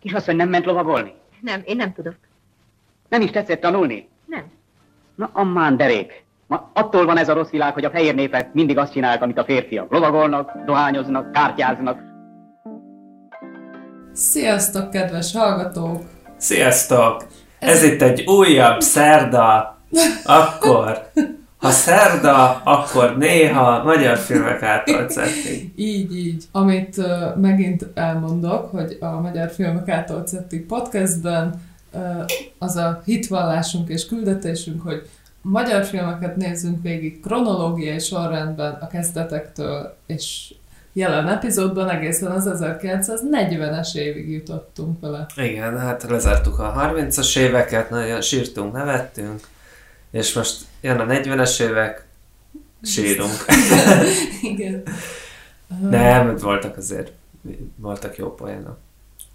Kisasszony nem ment lovagolni? Nem, én nem tudok. Nem is tetszett tanulni? Nem. Na, ammán derék. Ma attól van ez a rossz világ, hogy a fehér népek mindig azt csinálják, amit a férfiak. Lovagolnak, dohányoznak, kártyáznak. Sziasztok, kedves hallgatók! Sziasztok! Ez, Ez itt egy újabb szerda, akkor, ha szerda, akkor néha magyar filmek által szettik. Így, így. Amit uh, megint elmondok, hogy a Magyar Filmek által szettik podcastben uh, az a hitvallásunk és küldetésünk, hogy magyar filmeket nézzünk végig kronológiai sorrendben a kezdetektől, és jelen epizódban egészen az 1940-es évig jutottunk vele. Igen, hát lezártuk a 30-as éveket, nagyon sírtunk, nevettünk, és most jön a 40-es évek, sírunk. Igen. Nem, voltak azért, voltak jó poénok.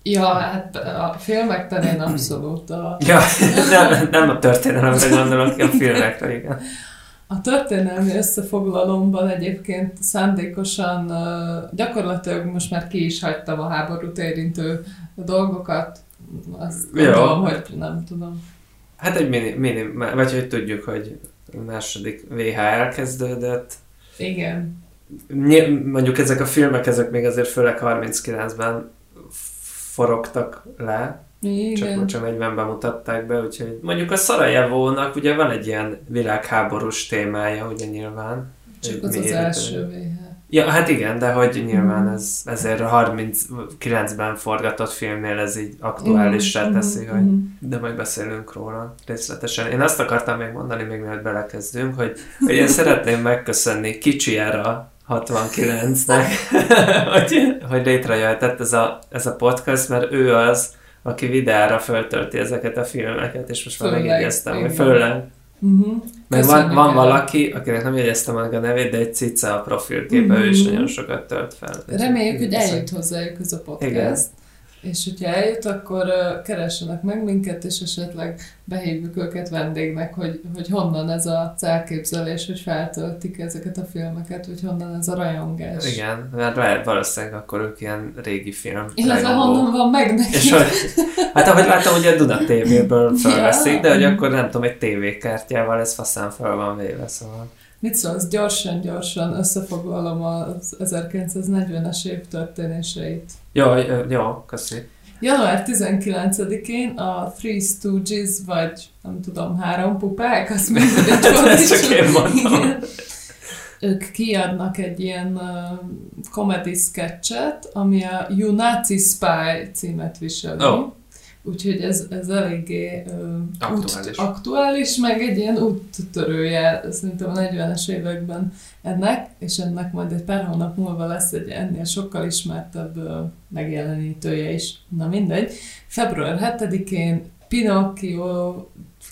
Ja, hát a filmek terén abszolút. A... Ja, nem, nem a történelemre gondolok, a filmekre, igen. A történelmi összefoglalomban egyébként szándékosan gyakorlatilag most már ki is hagytam a háborút érintő dolgokat. Azt gondolom, hogy nem tudom. Hát egy mini, mini vagy hogy tudjuk, hogy a második VH elkezdődött. Igen. Mondjuk ezek a filmek, ezek még azért főleg 39-ben forogtak le, igen. Csak, csak 40-ben mutatták be, úgyhogy mondjuk a Szarajevónak ugye van egy ilyen világháborús témája, ugye nyilván. Csak az az első VH. Ja, hát igen, de hogy nyilván mm. ez, ezért a 39-ben forgatott filmnél ez így aktuálisra mm. teszi, mm. hogy de majd beszélünk róla részletesen. Én azt akartam még mondani, még mielőtt belekezdünk, hogy, hogy én szeretném megköszönni Kicsiára 69-nek, hogy, hogy létrejöhetett ez a, ez a podcast, mert ő az, aki videára föltölti ezeket a filmeket, és most már megjegyeztem, hogy főleg. Uh-huh. Meg van, van valaki, akinek nem jegyeztem meg a nevét, de egy cica a profilképe, uh-huh. ő is nagyon sokat tölt fel. Reméljük, hogy eljut hozzájuk ez a podcast. Igen. És hogyha eljut, akkor keressenek meg minket, és esetleg behívjuk őket vendégnek, hogy, hogy honnan ez a elképzelés, hogy feltöltik ezeket a filmeket, vagy honnan ez a rajongás. Igen, mert valószínűleg akkor ők ilyen régi film. Illetve honnan van meg neki. És hogy, hát ahogy láttam, hogy a Duna TV-ből felveszik, ja. de hogy akkor nem tudom, egy tévékártyával ez faszán fel van véve, szóval. Mit szólsz, gyorsan-gyorsan összefoglalom az 1940-es év történéseit. Jó, jó, köszi. Január 19-én a Three Stooges, vagy nem tudom, három pupák, azt mindegy, Ezt csak én mondom. Ők kiadnak egy ilyen uh, comedy sketchet, ami a You Nazi Spy címet viseli. Oh. Úgyhogy ez, ez eléggé uh, aktuális. Út, aktuális, meg egy ilyen úttörője szerintem a 40-es években ennek, és ennek majd egy pár hónap múlva lesz egy ennél sokkal ismertebb uh, megjelenítője is. Na mindegy. Február 7-én Pinocchio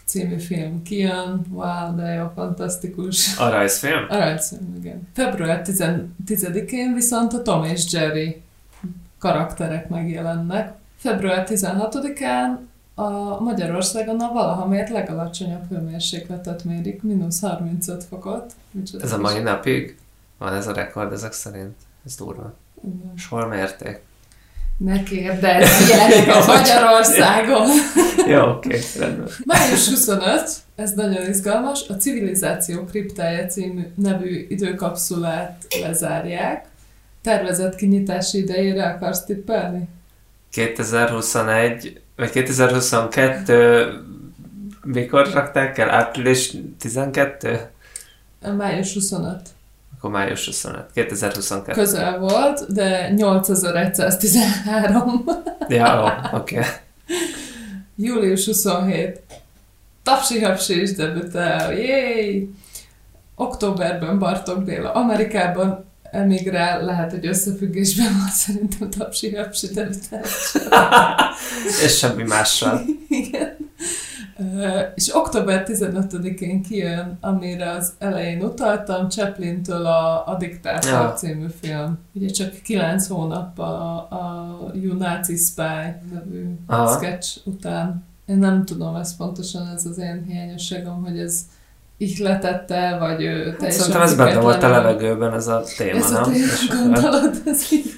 című film kijön, wow, de jó, fantasztikus. A rajzfilm? A rajzfilm, igen. Február 10-én viszont a Tom és Jerry karakterek megjelennek, Február 16-án a Magyarországon a valaha mért legalacsonyabb hőmérsékletet mérik, mínusz 35 fokot. Ez a mai napig van ez a rekord ezek szerint? Ez durva. Igen. És hol mérték? Ne kérdezz ilyenek Magyarországon. Jó, oké, okay, rendben. Május 25, ez nagyon izgalmas, a Civilizáció kriptája című nevű időkapszulát lezárják. Tervezett kinyitási idejére akarsz tippelni? 2021, vagy 2022 mikor rakták el? Április 12? Május 25. Akkor május 25. 2022. Közel volt, de 8113. ja, oké. Okay. Július 27. Tapsi Hapsi is debütál, jéj! Októberben Bartok Béla Amerikában emigrál, lehet, hogy összefüggésben van szerintem tapsi hapsi És semmi mással. Igen. És október 15-én kijön, amire az elején utaltam, Chaplin-től a, a Diktátor ja. című film. Ugye csak kilenc hónappal a, a You Nazi Spy nevű Aha. sketch után. Én nem tudom, ez pontosan ez az én hiányosságom, hogy ez ihletette, vagy ő hát Szerintem ez benne volt a levegőben ez a téma, ez nem? A téma, gondolod, ez így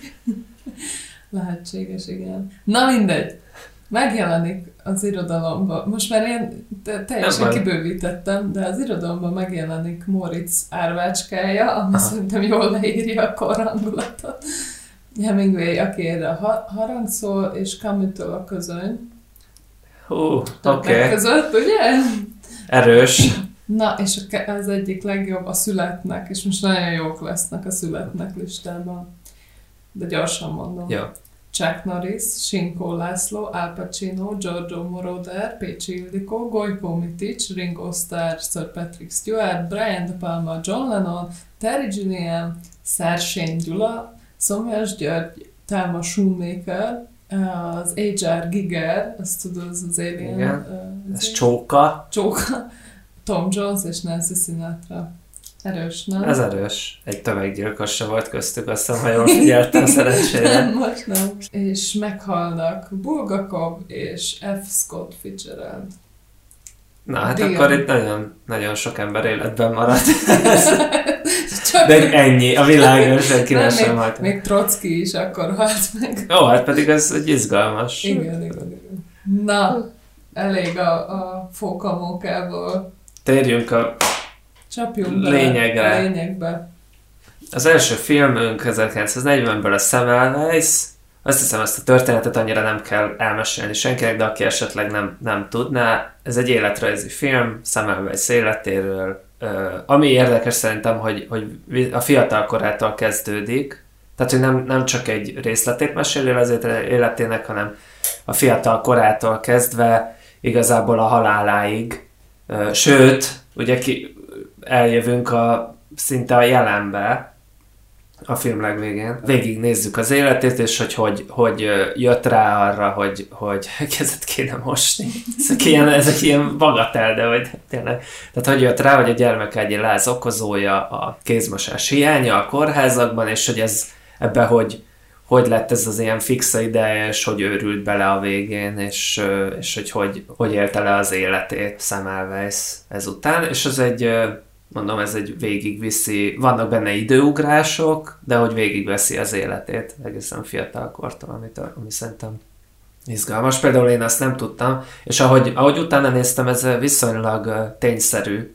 lehetséges, igen. Na mindegy. megjelenik az irodalomban, most már ilyen teljesen kibővítettem, de az irodalomban megjelenik Moritz árvácskája, ami Aha. szerintem jól leírja a korrangulatot. Hemingway, aki erre a harangszól, és camus a közöny. Hú, oké. Okay. között, ugye? Erős. Na, és az egyik legjobb a születnek, és most nagyon jók lesznek a születnek listában. De gyorsan mondom. Ja. Chuck Norris, Sinkó László, Al Pacino, Giorgio Moroder, Pécsi Ildikó, Gojko Mitic, Ringo Starr, Sir Patrick Stewart, Brian De Palma, John Lennon, Terry Gilliam, Szársén Gyula, Szomjas György, Thelma Shoemaker, az H.R. Giger, azt tudod, az az Alien. Igen, uh, ez Csóka. Csóka. Tom Jones és Nancy Sinatra. Erős, nem? Ez erős. Egy tömeggyilkos se volt köztük, azt hiszem, ha jól figyeltem szerencsére. nem, most nem. És meghalnak Bulgakov és F. Scott Fitzgerald. Na, hát Dion. akkor itt nagyon, nagyon sok ember életben maradt. Csak De ennyi, a világon senki nem sem halt. Még Trotsky is akkor halt meg. Ó, hát pedig ez egy izgalmas. Igen, igen, igen. Na, elég a, a fókamókából. Térjünk a Csapjunk lényegre. A lényegbe. Az első filmünk 1940-ből a Semmelweis. Azt hiszem, ezt a történetet annyira nem kell elmesélni senkinek, de aki esetleg nem, nem tudná. Ez egy életrajzi film, Semmelweis életéről. Ami érdekes szerintem, hogy, hogy a fiatal korától kezdődik, tehát, hogy nem, nem csak egy részletét meséli az életének, hanem a fiatal korától kezdve igazából a haláláig. Sőt, ugye ki, eljövünk a, szinte a jelenbe, a film legvégén. Végig nézzük az életét, és hogy hogy, hogy jött rá arra, hogy, hogy kezet kéne mosni. Ezek ilyen, ezek ilyen bagatel, de hogy tényleg. Tehát hogy jött rá, hogy a gyermek egy láz okozója a kézmosás hiánya a kórházakban, és hogy ez ebbe hogy, hogy lett ez az ilyen fixa ideje, és hogy őrült bele a végén, és, és hogy, hogy hogy élte le az életét Semmelweis ezután, és ez egy mondom, ez egy végigviszi, vannak benne időugrások, de hogy végigveszi az életét egészen fiatal kortól, amit, ami szerintem izgalmas. Például én azt nem tudtam, és ahogy, ahogy utána néztem, ez viszonylag tényszerű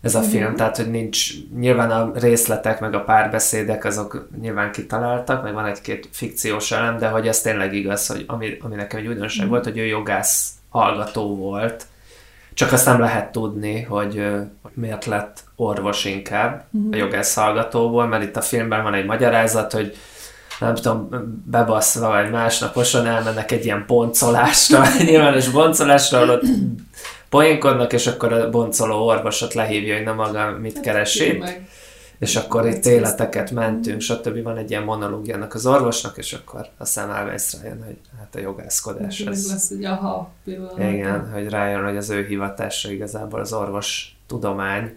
ez a film, mm-hmm. tehát hogy nincs, nyilván a részletek, meg a párbeszédek, azok nyilván kitaláltak, meg van egy-két fikciós elem, de hogy ez tényleg igaz, hogy ami, ami nekem egy újdonság mm-hmm. volt, hogy ő jogász hallgató volt, csak azt nem lehet tudni, hogy miért lett orvos inkább uh-huh. a jogász hallgatóból, mert itt a filmben van egy magyarázat, hogy nem tudom, bebaszva vagy másnaposan elmennek egy ilyen boncolásra, nyilvános boncolásra, ahol ott poénkodnak, és akkor a boncoló orvosot lehívja, hogy nem maga mit hát, keresi és akkor itt életeket mentünk, stb. Van egy ilyen monológiának az orvosnak, és akkor aztán elvész rájön, hogy hát a jogászkodás. Ez, lesz egy aha pillanat. Igen, hogy rájön, hogy az ő hivatása igazából az orvos tudomány,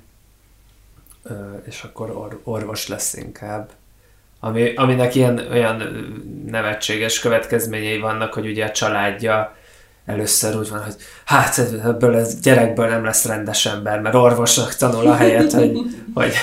és akkor or, orvos lesz inkább. Ami, aminek ilyen olyan nevetséges következményei vannak, hogy ugye a családja először úgy van, hogy hát ebből a gyerekből nem lesz rendes ember, mert orvosnak tanul a helyet, hogy, hogy,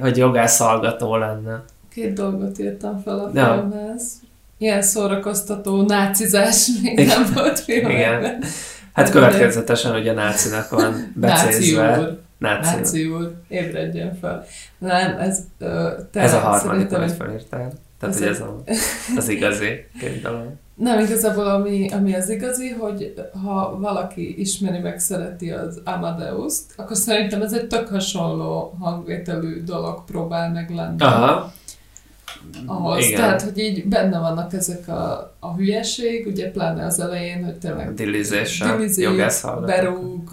hogy jogász hallgató lenne. Két dolgot írtam fel a ja. filmhez. Ilyen szórakoztató nácizás még Igen. nem volt filmekben. Igen. Hát következetesen ugye nácinak van becézve. Náci úr. Náci, úr. Ébredjen fel. Nem, ez... Te ez a harmadik, amit felírtál. Tehát, ez hogy ez a, az igazi dolog. Nem, igazából ami, ami az igazi, hogy ha valaki ismeri meg szereti az Amadeus-t, akkor szerintem ez egy tök hasonló hangvételű dolog próbál meg lenni. Aha. Ahhoz. Igen. Tehát, hogy így benne vannak ezek a, a hülyeség, ugye pláne az elején, hogy tényleg dilizés, jogász berúg,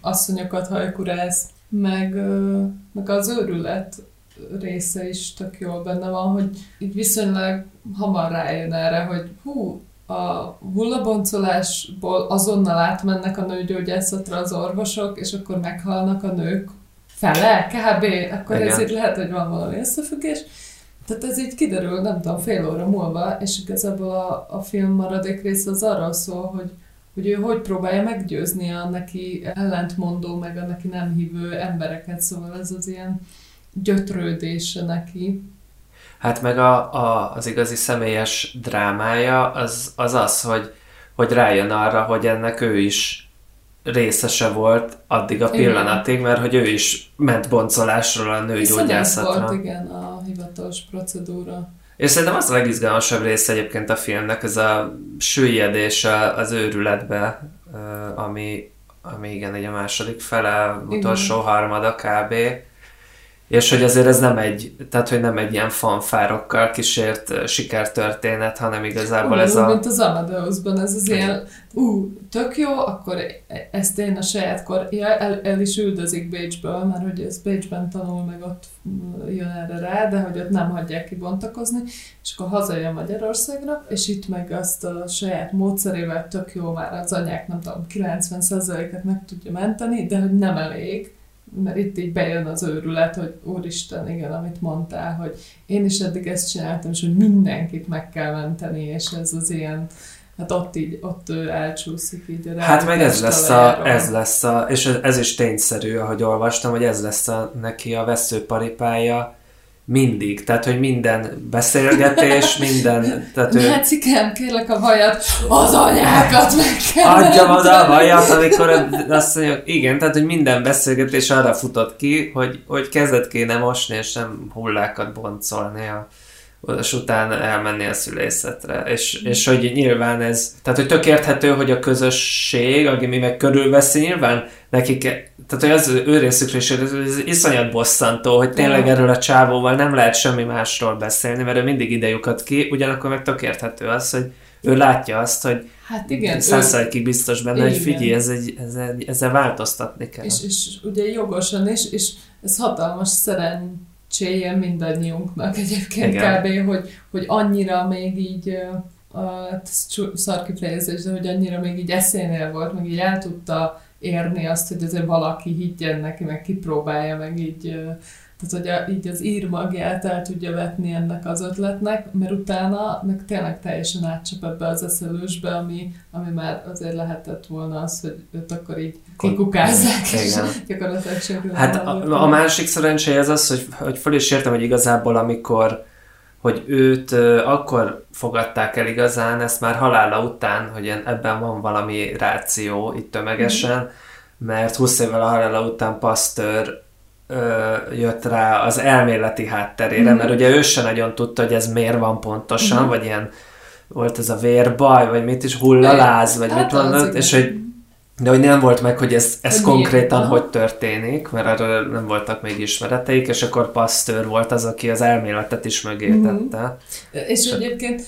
asszonyokat hajkurász, meg, meg az őrület része is tök jól benne van, hogy így viszonylag hamar rájön erre, hogy hú, a hullaboncolásból azonnal átmennek a nőgyógyászatra az orvosok, és akkor meghalnak a nők fele, kb. Akkor Igen. ez így lehet, hogy van valami összefüggés. Tehát ez így kiderül, nem tudom, fél óra múlva, és igazából a, a film maradék része az arról szól, hogy, hogy ő hogy próbálja meggyőzni a neki ellentmondó, meg a neki nem hívő embereket, szóval ez az ilyen gyötrődése neki. Hát meg a, a, az igazi személyes drámája az az, az hogy, hogy rájön arra, hogy ennek ő is részese volt addig a pillanatig, igen. mert hogy ő is ment boncolásról a nőgyógyászatra. volt, igen, a hivatalos procedúra. És szerintem az a legizgalmasabb része egyébként a filmnek, ez a süllyedés az őrületbe, ami, ami igen, egy a második fele, utolsó igen. harmada kb és hogy azért ez nem egy, tehát hogy nem egy ilyen fanfárokkal kísért sikertörténet, hanem igazából Ugyan, ez a... mint az Amadeusban, ez az ilyen, ú, tök jó, akkor ezt én a saját kor, ja, el, el is üldözik Bécsből, mert hogy ez Bécsben tanul, meg ott jön erre rá, de hogy ott nem hagyják kibontakozni, és akkor hazajön Magyarországra, és itt meg azt a saját módszerével tök jó már az anyák, nem tudom, 90%-et meg tudja menteni, de hogy nem elég, mert itt így bejön az őrület, hogy úristen, igen, amit mondtál, hogy én is eddig ezt csináltam, és hogy mindenkit meg kell menteni, és ez az ilyen, hát ott így, ott elcsúszik így a Hát meg ez lesz, a, ez lesz a, és ez is tényszerű, ahogy olvastam, hogy ez lesz a, neki a veszőparipája, mindig, tehát, hogy minden beszélgetés, minden... Tehát ő... Mecikám, kérlek a vajat, az anyákat meg kell Adjam oda a vajat, amikor azt mondja, igen, tehát, hogy minden beszélgetés arra futott ki, hogy, hogy kezet kéne mosni, és nem hullákat boncolni a és utána elmenni a szülészetre. És, és hogy nyilván ez, tehát hogy tök érthető, hogy a közösség, aki mi meg körülveszi, nyilván nekik, tehát hogy az ő részükre is ez, ez iszonyat bosszantó, hogy tényleg erről a csávóval nem lehet semmi másról beszélni, mert ő mindig ide lyukat ki, ugyanakkor meg tök érthető az, hogy ő látja azt, hogy Hát igen. Százszerkig biztos benne, igen. hogy figyelj, ez egy, ez egy, ezzel változtatni kell. És, és ugye jogosan is, és ez hatalmas szerencséje mindannyiunknak egyébként igen. kb., hogy, hogy annyira még így a szar kifejezés, de hogy annyira még így eszénél volt, meg így el tudta érni azt, hogy azért valaki higgyen neki, meg kipróbálja, meg így, tehát hogy a, így az ír magját el tudja vetni ennek az ötletnek, mert utána meg tényleg teljesen átcsap ebbe az eszelősbe, ami, ami már azért lehetett volna az, hogy őt akkor így kikukázzák, és gyakorlatilag Hát a, a másik szerencséje az az, hogy, hogy föl is értem, hogy igazából amikor hogy őt akkor fogadták el igazán, ezt már halála után, hogy ebben van valami ráció itt tömegesen, mm. mert 20 évvel a halála után Pasteur ö, jött rá az elméleti hátterére, mm. mert ugye ő sem nagyon tudta, hogy ez miért van pontosan, mm. vagy ilyen volt ez a vérbaj, vagy mit is, hullaláz, vagy hát mit mondott, és hogy de hogy nem volt meg, hogy ez, ez hogy konkrétan miért? hogy történik, mert erről nem voltak még ismereteik, és akkor Pasteur volt az, aki az elméletet is mögé mm-hmm. tette. És, és egyébként,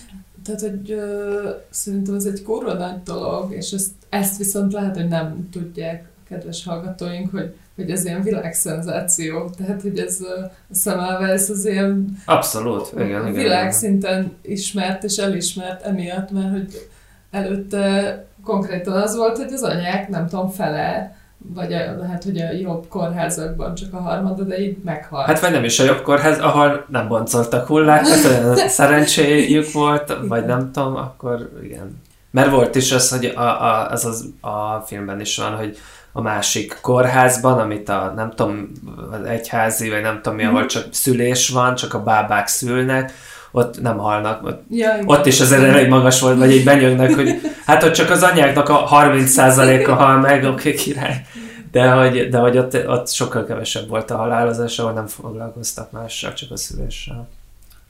tehát, hogy ö, szerintem ez egy kurva nagy dolog, és ezt, ezt viszont lehet, hogy nem tudják kedves hallgatóink, hogy, hogy ez ilyen világszenzáció, tehát hogy ez a Semmelweis az ilyen Abszolút, igen, igen, világszinten igen. ismert és elismert emiatt, mert hogy előtte konkrétan az volt, hogy az anyák, nem tudom, fele, vagy a, lehet, hogy a jobb kórházakban csak a harmada, de így meghalt. Hát vagy nem is a jobb kórház, ahol nem boncoltak hullákat, olyan szerencséjük volt, vagy nem tudom, akkor igen. Mert volt is az, hogy a, a, az, az a filmben is van, hogy a másik kórházban, amit a nem tudom, az egyházi, vagy nem tudom mi, ahol mhm. csak szülés van, csak a bábák szülnek, ott nem halnak. Ott, ja, ott is azért elég magas volt, vagy így benyögnek, hogy hát ott csak az anyáknak a 30%-a hal meg, oké, okay, király. De hogy, de hogy ott, ott sokkal kevesebb volt a halálozás, ahol nem foglalkoztak mással, csak a szüléssel.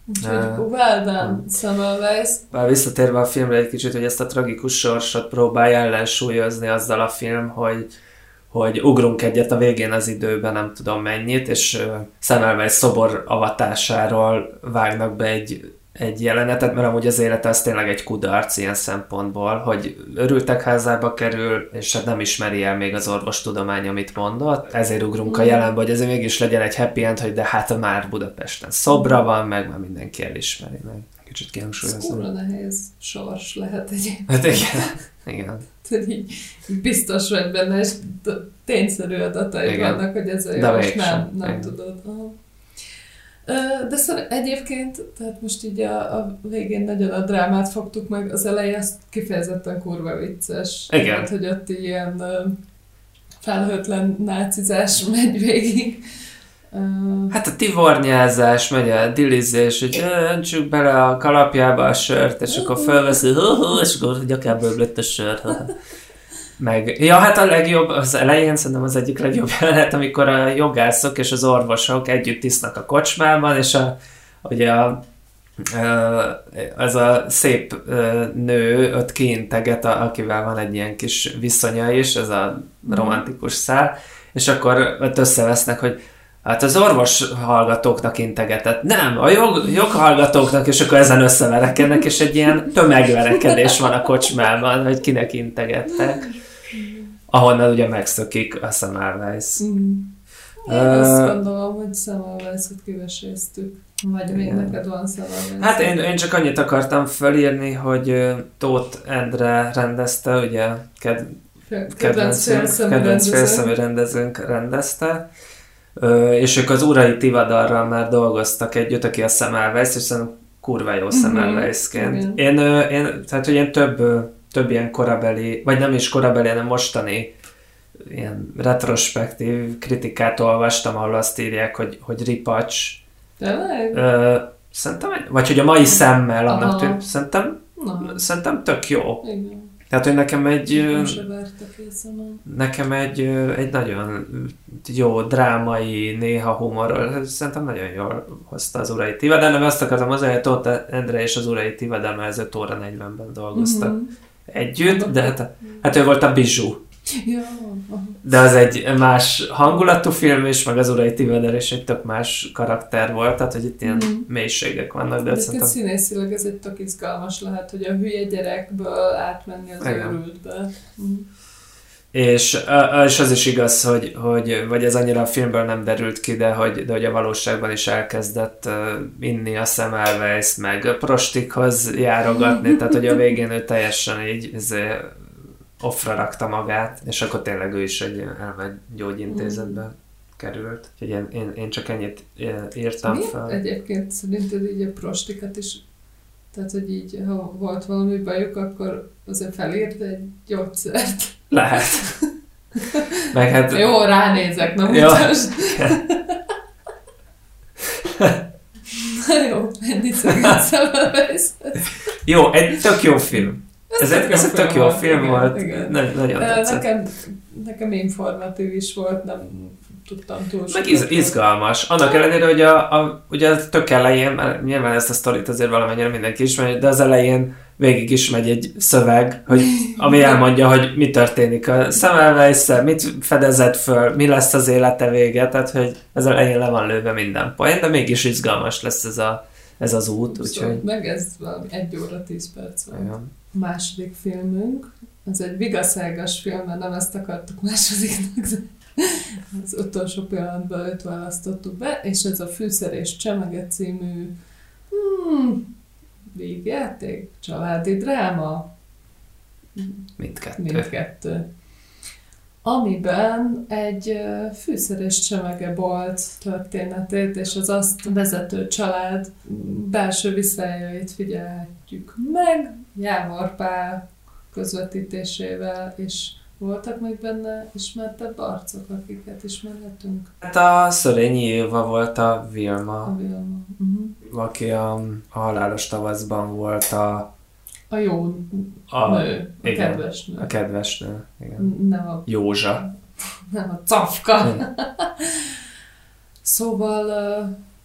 Úgyhogy well done, Semmelweis. Visszatérve a filmre egy kicsit, hogy ezt a tragikus sorsot próbálja ellensúlyozni azzal a film, hogy hogy ugrunk egyet a végén az időben, nem tudom mennyit, és Semmelweis szobor avatásáról vágnak be egy, egy jelenetet, mert amúgy az élete az tényleg egy kudarc ilyen szempontból, hogy örültek házába kerül, és hát nem ismeri el még az orvostudomány, amit mondott, ezért ugrunk mm. a jelenbe, hogy ezért mégis legyen egy happy end, hogy de hát már Budapesten szobra van, meg már mindenki elismeri meg. Kicsit kihangsúlyozom. Ez nehéz sors lehet egy. Hát igen, igen. Tehát így, biztos vagy benne, és tényszerű adatai vannak, hogy ez a jó, és nem, nem Igen. tudod. Aha. De szóval egyébként, tehát most így a, a végén nagyon a drámát fogtuk meg, az eleje az kifejezetten kurva vicces. Igen. Tehát, hogy ott ilyen felhőtlen nácizás megy végig. Hát a tivornyázás, megy a dilizés, hogy öntsük bele a kalapjába a sört, és akkor felveszi, és akkor gyakából lett a sör. Meg, ja, hát a legjobb, az elején szerintem az egyik legjobb jelenet, amikor a jogászok és az orvosok együtt isznak a kocsmában, és a, ugye a, ez a szép nő ott kiinteget, akivel van egy ilyen kis viszonya is, ez a romantikus szál, és akkor ott összevesznek, hogy Hát az orvos hallgatóknak integetett. Nem, a jog, joghallgatóknak, és akkor ezen összeverekednek, és egy ilyen tömegverekedés van a kocsmában, hogy kinek integettek. Ahonnan ugye megszökik a Semmelweis. Mm. Én uh, azt gondolom, hogy Semmelweis-ot kiveséztük. Vagy még neked van Semmelweis. Hát én, én csak annyit akartam felírni, hogy Tóth Endre rendezte, ugye ked, kedvenc, kedvenc félszemű rendezőnk rendezte és ők az Urai Tivadarral már dolgoztak együtt, aki a és szerintem kurva jó mhm. Semmelweisként. Mm-hmm. Én, én, tehát, hogy én több, több ilyen korabeli, vagy nem is korabeli, hanem mostani ilyen retrospektív kritikát olvastam, ahol azt írják, hogy, hogy ripacs. Tényleg? Ö, szerintem, vagy hogy a mai szemmel annak tűnt, szerintem, szerintem tök jó. Igen. Tehát, hogy nekem egy... Nekem egy, egy nagyon jó drámai, néha humor, szerintem nagyon jól hozta az Urai Tivadar, nem azt akartam az hogy Tóth Endre és az Urai Tivadar már ez 5 óra 40-ben dolgoztak mm-hmm. együtt, de hát, hát ő volt a Bizsú. De az egy más hangulatú film, és meg az Urai Tiveder és egy tök más karakter volt, tehát hogy itt ilyen mm. mélységek vannak. De, de szerintem... színészileg ez egy tök izgalmas lehet, hogy a hülye gyerekből átmenni az őrültbe. Mm. És, és az is igaz, hogy, hogy, vagy ez annyira a filmből nem derült ki, de hogy, de hogy a valóságban is elkezdett inni a Semmelweis, meg prostikhoz járogatni, tehát hogy a végén ő teljesen így izé, offra rakta magát, és akkor tényleg ő is egy elmegy gyógyintézetbe mm. került. Úgyhogy én, én, én csak ennyit írtam Mi? fel. Egyébként szerinted így a prostikat is, tehát hogy így, ha volt valami bajuk, akkor azért felírt egy gyógyszert. Lehet. Meg hát... Jó, ránézek, na mutasd. Na jó, ennyit szögetszem Jó, egy tök jó film. Ez, ez, ez egy tök jó film igen, volt. Igen. Nagy, nagyon Nekem, nekem informatív is volt, nem tudtam túl Meg iz, izgalmas. Annak ellenére, hogy a, a, ugye a tök elején, mert nyilván ezt a sztorit azért valamennyire mindenki ismeri, de az elején végig is megy egy szöveg, hogy, ami elmondja, hogy mi történik a semmelweis mit fedezett föl, mi lesz az élete vége, tehát hogy az elején le van lőve minden poén, de mégis izgalmas lesz ez, a, ez az út. Úgyhogy... Meg ez valami egy óra, tíz perc van. Igen második filmünk. Ez egy vigaszágas film, mert nem ezt akartuk másodiknak, de az utolsó pillanatban őt választottuk be, és ez a Fűszer és Csemege című hmm, végjáték, családi dráma. Mindkettő. Mindkettő. Amiben egy fűszer és csemege bolt történetét és az azt vezető család belső viszályait figyelhetjük meg, Jávor Pál közvetítésével, és voltak még benne ismertebb arcok, akiket ismerhetünk? Hát a Szörényi Éva volt a Vilma. A Vilma. Uh-huh. Aki a, a Halálos Tavaszban volt a... A jó a, nő, a igen, kedves nő. A kedves nő, igen. Nem a... Józsa. Nem a cafka. szóval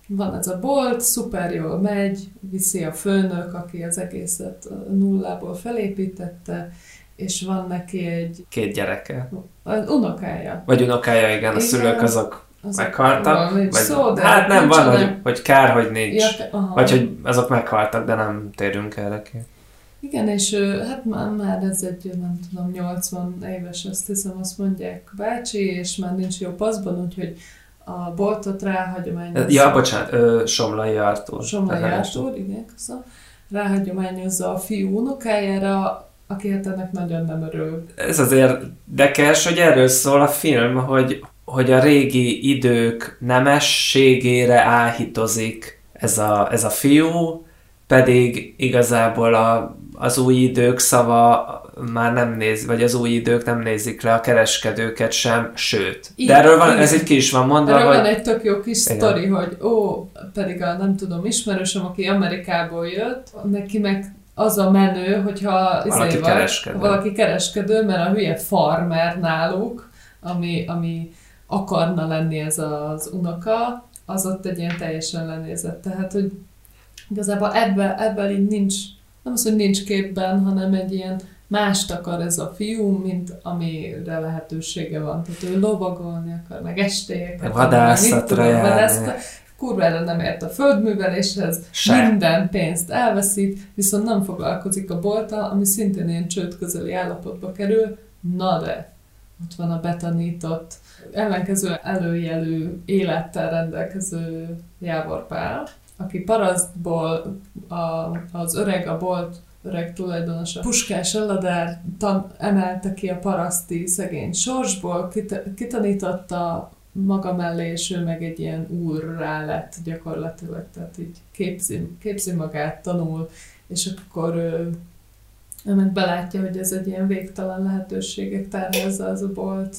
van ez a bolt, szuper jól megy, viszi a főnök, aki az egészet nullából felépítette, és van neki egy... Két gyereke. Az unokája. Vagy unokája, igen, igen. a szülők azok, azok meghaltak. Vagy, szó, de hát nem, van, hogy, hogy kár, hogy nincs. Ja, vagy hogy azok meghaltak, de nem térünk erre ki. Igen, és hát már, már ez egy, nem tudom, 80 éves, azt hiszem, azt mondják bácsi, és már nincs jó paszban, úgyhogy a boltot ráhagyományozza. Ja, bocsánat, ö, Somlai Artúr. Somlai Artúr, igen, köszönöm. Ráhagyományozza a fiú unokájára, aki hát ennek nagyon nem örül. Ez azért érdekes, hogy erről szól a film, hogy, hogy a régi idők nemességére áhítozik ez a, ez a fiú, pedig igazából a, az új idők szava már nem néz, vagy az új idők nem nézik le a kereskedőket sem, sőt. De erről van, ez itt ki is van mondva, Erről hogy... van egy tök jó kis sztori, hogy ó, pedig a nem tudom, ismerősöm, aki Amerikából jött, neki meg az a menő, hogyha Valaki izéval- kereskedő. valaki kereskedő, mert a hülye farmer náluk, ami, ami akarna lenni ez az unoka, az ott egy ilyen teljesen lenézett. Tehát, hogy igazából ebben, ebben így nincs, nem az, hogy nincs képben, hanem egy ilyen mást akar ez a fiú, mint amire lehetősége van. Tehát ő lovagolni akar, meg estélyeket. Vadászatra vadászatra. Kurvára nem ért a földműveléshez, Se. minden pénzt elveszít, viszont nem foglalkozik a bolttal, ami szintén ilyen csőd közeli állapotba kerül, na de ott van a betanított, ellenkező előjelű élettel rendelkező Jávor Pál, aki parasztból a, az öreg, a bolt öreg tulajdonosa, Puskás Aladár tan- emelte ki a paraszti szegény sorsból, kit- kitanította maga mellé, és ő meg egy ilyen úrrá lett gyakorlatilag, tehát így képzi, képzi magát, tanul, és akkor ő, ő meg belátja, hogy ez egy ilyen végtelen lehetőségek tárházza az a bolt.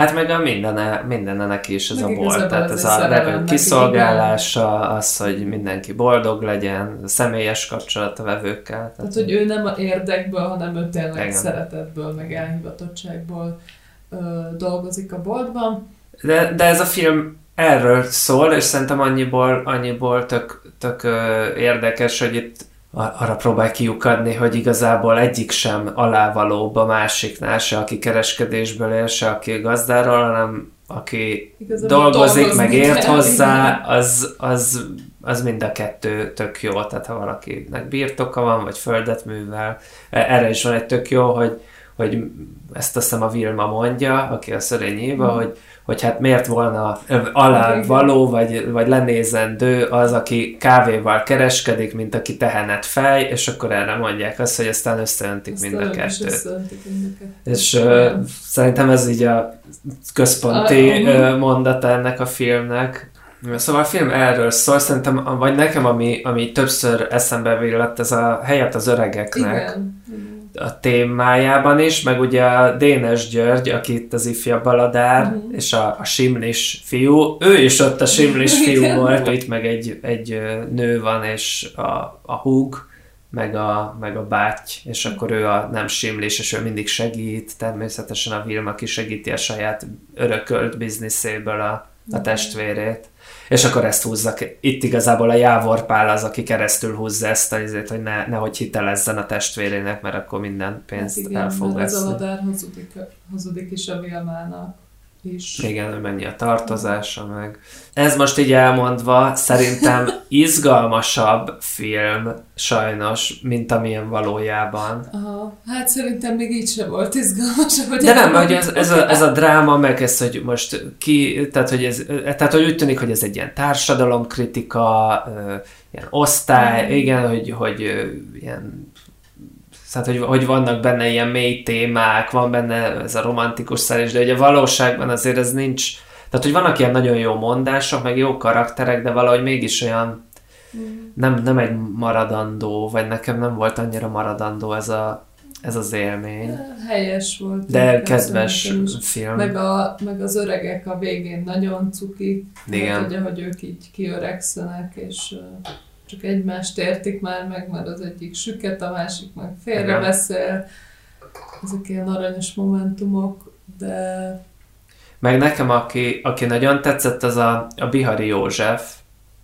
Hát meg a mindene, mindene neki is ez Meg a igazából Tehát ez a levő kiszolgálása, az, hogy mindenki boldog legyen, személyes kapcsolat a vevőkkel. Tehát, hogy ő nem a érdekből, hanem ő tényleg Igen. szeretetből, meg elhivatottságból ö, dolgozik a boltban. De, de ez a film erről szól, és szerintem annyiból, annyiból tök, tök ö, érdekes, hogy itt arra próbál kiukadni, hogy igazából egyik sem alávalóbb a másiknál, se aki kereskedésből él, se aki gazdáról, hanem aki Igazából dolgozik, dolgozni meg ért hozzá, az, az, az mind a kettő tök jó. Tehát ha valakinek birtoka van, vagy földet művel, e- erre is van egy tök jó, hogy, hogy ezt azt hiszem a Vilma mondja, aki a Szörényi Éva, Mm. hogy, hogy hát miért volna alá való, vagy, vagy lenézendő az, aki kávéval kereskedik, mint aki tehenet fej, és akkor erre mondják azt, hogy aztán összeöntik Aztán mind a kettőt. És ö, szerintem ez így a központi ö, mhm. mondata ennek a filmnek. Szóval a film erről szól, szerintem, vagy nekem, ami, ami többször eszembe villett, ez a helyet az öregeknek Igen. A témájában is, meg ugye a Dénes György, aki itt az ifjabb baladár, Mhm. és a, a simlis fiú, ő is ott a simlis fiú volt, itt meg egy, egy nő van, és a, a húg, meg a, meg a báty, és akkor ő a nem simlis, és ő mindig segít, természetesen a Vilma kisegíti a saját örökölt bizniszéből a, a testvérét. És akkor ezt húzza ki. Itt igazából a Jávor Pál az, aki keresztül húzza ezt, azért, hogy ne, nehogy hitelezzen a testvérének, mert akkor minden pénzt hát igen, el fog veszni. Aladár hazudik, hazudik is a Vilmának is. Igen, hogy mennyi a tartozása meg. Ez most így elmondva szerintem izgalmasabb film sajnos, mint amilyen valójában. Aha, hát szerintem még így sem volt izgalmas, hogy De nem, hogy ez, ez, a, ez a dráma, meg ez, hogy most ki, tehát hogy, ez, tehát hogy úgy tűnik, hogy ez egy ilyen társadalomkritika, ilyen osztály, Mhm. igen, hogy, hogy ilyen tehát, hogy, hogy vannak benne ilyen mély témák, van benne ez a romantikus szerés, de ugye a valóságban azért ez nincs, tehát, hogy vannak ilyen nagyon jó mondások, meg jó karakterek, de valahogy mégis olyan nem, nem egy maradandó, vagy nekem nem volt annyira maradandó ez, a, ez az élmény. Helyes volt. De kedves film. Meg, a, meg az öregek a végén nagyon cuki. Igen. Hát ugye, hogy ők így kiöregszenek, és csak egymást értik már meg, mert az egyik süket, a másik meg félrebeszél. Ezek ilyen aranyos momentumok, de Meg nekem, aki, aki nagyon tetszett, az a, a Bihari József,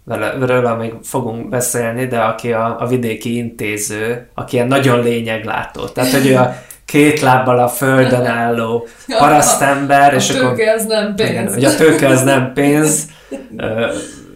vele, még fogunk beszélni, de aki a, a vidéki intéző, aki ilyen nagyon lényeglátó. Tehát, hogy ő a két lábbal a földön álló parasztember, a és akkor... tőke az nem pénz. Igen, hogy a tőke az nem pénz,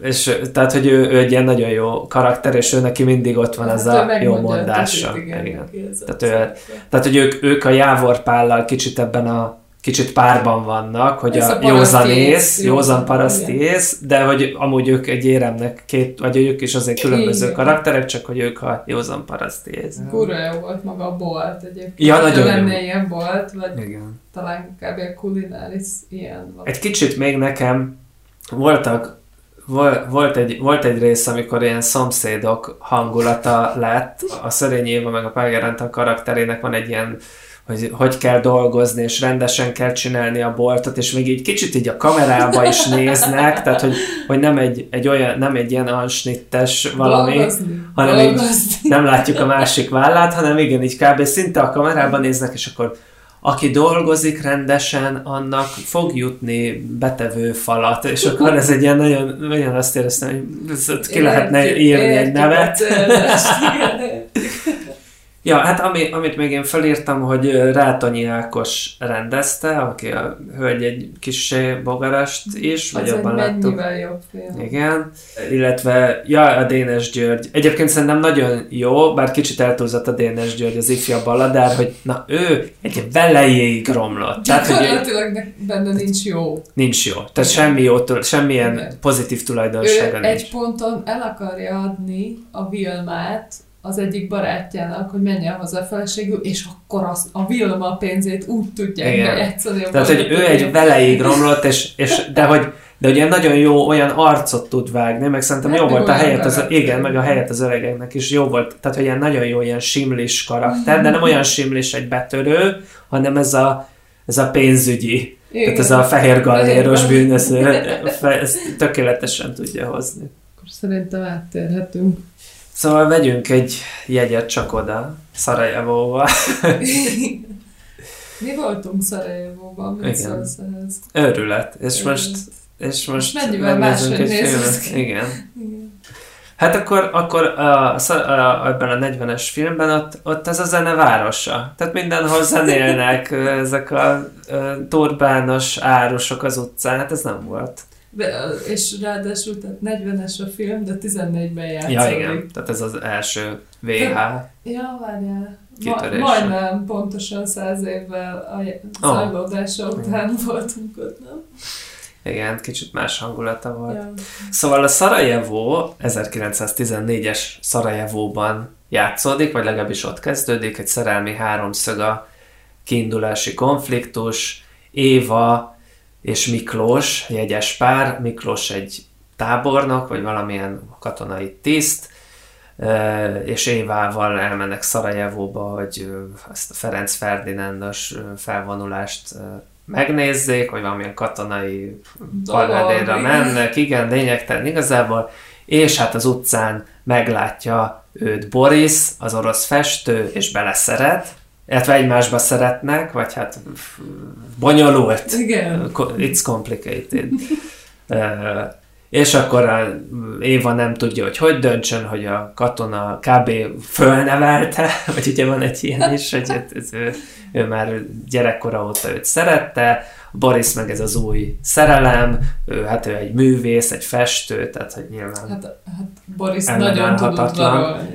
és tehát, hogy ő, ő egy ilyen nagyon jó karakter, és ő neki mindig ott van ez Hát a jó mondása. igen, Igen. Tehát ő-. Tehát, hogy ők, ők a Jávor Pállal kicsit ebben a kicsit párban vannak, hogy Ez a, a józan ész, józan paraszti ész, de hogy amúgy ők egy éremnek két, vagy ők is azért különböző Igen. karakterek, csak hogy ők a józan paraszti ész. Kurva jó volt maga a bolt egyébként. Ja, nagyon jó. lenne ilyen bolt, vagy Igen. talán kb. a kulináris ilyen. Egy kicsit még nekem voltak volt egy, volt egy rész, amikor ilyen szomszédok hangulata lett. A Szörény Éva meg a Páger a karakterének van egy ilyen hogy hogy kell dolgozni, és rendesen kell csinálni a boltot, és még így kicsit így a kamerába is néznek, tehát hogy, hogy nem, egy, egy olyan, nem egy ilyen ansnittes valami, dolgozni, hanem dolgozni. így nem látjuk a másik vállát, hanem igen, így kb. szinte a kamerába néznek, és akkor aki dolgozik rendesen, annak fog jutni betevő falat, és akkor ez egy ilyen nagyon, nagyon azt éreztem, hogy ezt ki lehetne írni egy nevet. Ja, hát ami, amit még én felírtam, hogy Rátonyi Ákos rendezte, aki a hölgy egy kis bogarast is, vagy abban láttuk. jobb film. Igen, illetve, ja, a Dénes György. Egyébként szerintem nagyon jó, bár kicsit eltúlzott a Dénes György, az ifja baladár, hogy na ő egy velejéig romlott. Tehát, hogy benne nincs jó. Nincs jó. Tehát semmi jó, semmilyen Igen. pozitív tulajdonsága ő nincs. egy ponton el akarja adni a Vilmát, az egyik barátjának, hogy menjen haza a feleségül, és akkor az, a Vilma pénzét úgy tudja bejátszani. Tehát, hogy ő egy veleig romlott, és, és de hogy de ugye nagyon jó olyan arcot tud vágni, meg szerintem hát jó volt a helyet, az, igen, meg a helyet az öregeknek is jó volt, tehát hogy ilyen nagyon jó ilyen simlis karakter, de nem olyan simlis egy betörő, hanem ez a, ez a pénzügyi, igen. tehát ez a fehér galléros bűnöző, ezt tökéletesen tudja hozni. Akkor szerintem áttérhetünk Szóval vegyünk egy jegyet csak oda, Szarajevóval. Mi voltunk Szarajevóban, mit szólsz ehhez? Őrület. És Őrület. most, és most, mennyivel máshogy egy filmet. Igen. Igen. Hát akkor, akkor a, a, ebben a 40-es filmben ott, ott ez a zene városa. Tehát mindenhol zenélnek ezek a, a turbános árusok az utcán. Hát ez nem volt. De, és ráadásul tehát 40-es a film, de 14-ben játszódik. Ja, igen. Tehát ez az első VH. Ja, várjál. Ma, majdnem pontosan száz évvel a zajlódása oh. után voltunk ott, nem? Igen, kicsit más hangulata volt. Ja. Szóval a Szarajevó 1914-es Szarajevóban játszódik, vagy legalábbis ott kezdődik, egy szerelmi háromszög a kiindulási konfliktus, Éva és Miklós, jegyes pár, Miklós egy tábornok, vagy valamilyen katonai tiszt, és Évával elmennek Szarajevóba, hogy ezt a Ferenc Ferdinándos felvonulást megnézzék, vagy valamilyen katonai parádéra mennek, igen, lényegtelen igazából, és hát az utcán meglátja őt Boris, az orosz festő, és beleszeret, illetve egymásba szeretnek, vagy hát bonyolult. Igen. It's complicated. és akkor a Éva nem tudja, hogy hogy döntsön, hogy a katona kb. fölnevelte, vagy ugye van egy ilyen is, hogy ez, ő, ő már gyerekkora óta őt szerette, Boris meg ez az új szerelem, ő, hát ő egy művész, egy festő, tehát hogy nyilván Hát, hát Boris nagyon tudott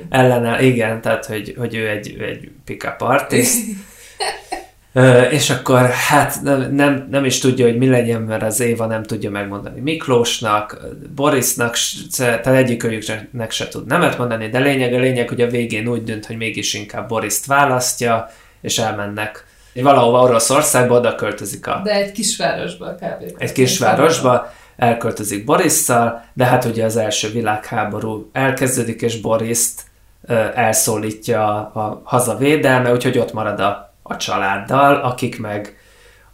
Ellene, igen, tehát hogy, hogy ő egy, egy pick-up artist, és akkor hát nem, nem, nem is tudja, hogy mi legyen, mert az Éva nem tudja megmondani Miklósnak, Borisnak, tehát egyikőjüknek se tud nemet mondani, de lényeg a lényeg, hogy a végén úgy dönt, hogy mégis inkább Boriszt választja, és elmennek valahova Oroszországba, oda költözik a... De egy kisvárosba kb. Egy kisvárosba, elköltözik Borisszal, de hát ugye az első világháború elkezdődik, és Boriszt elszólítja a, a hazavédelme, úgyhogy ott marad a a családdal, akik meg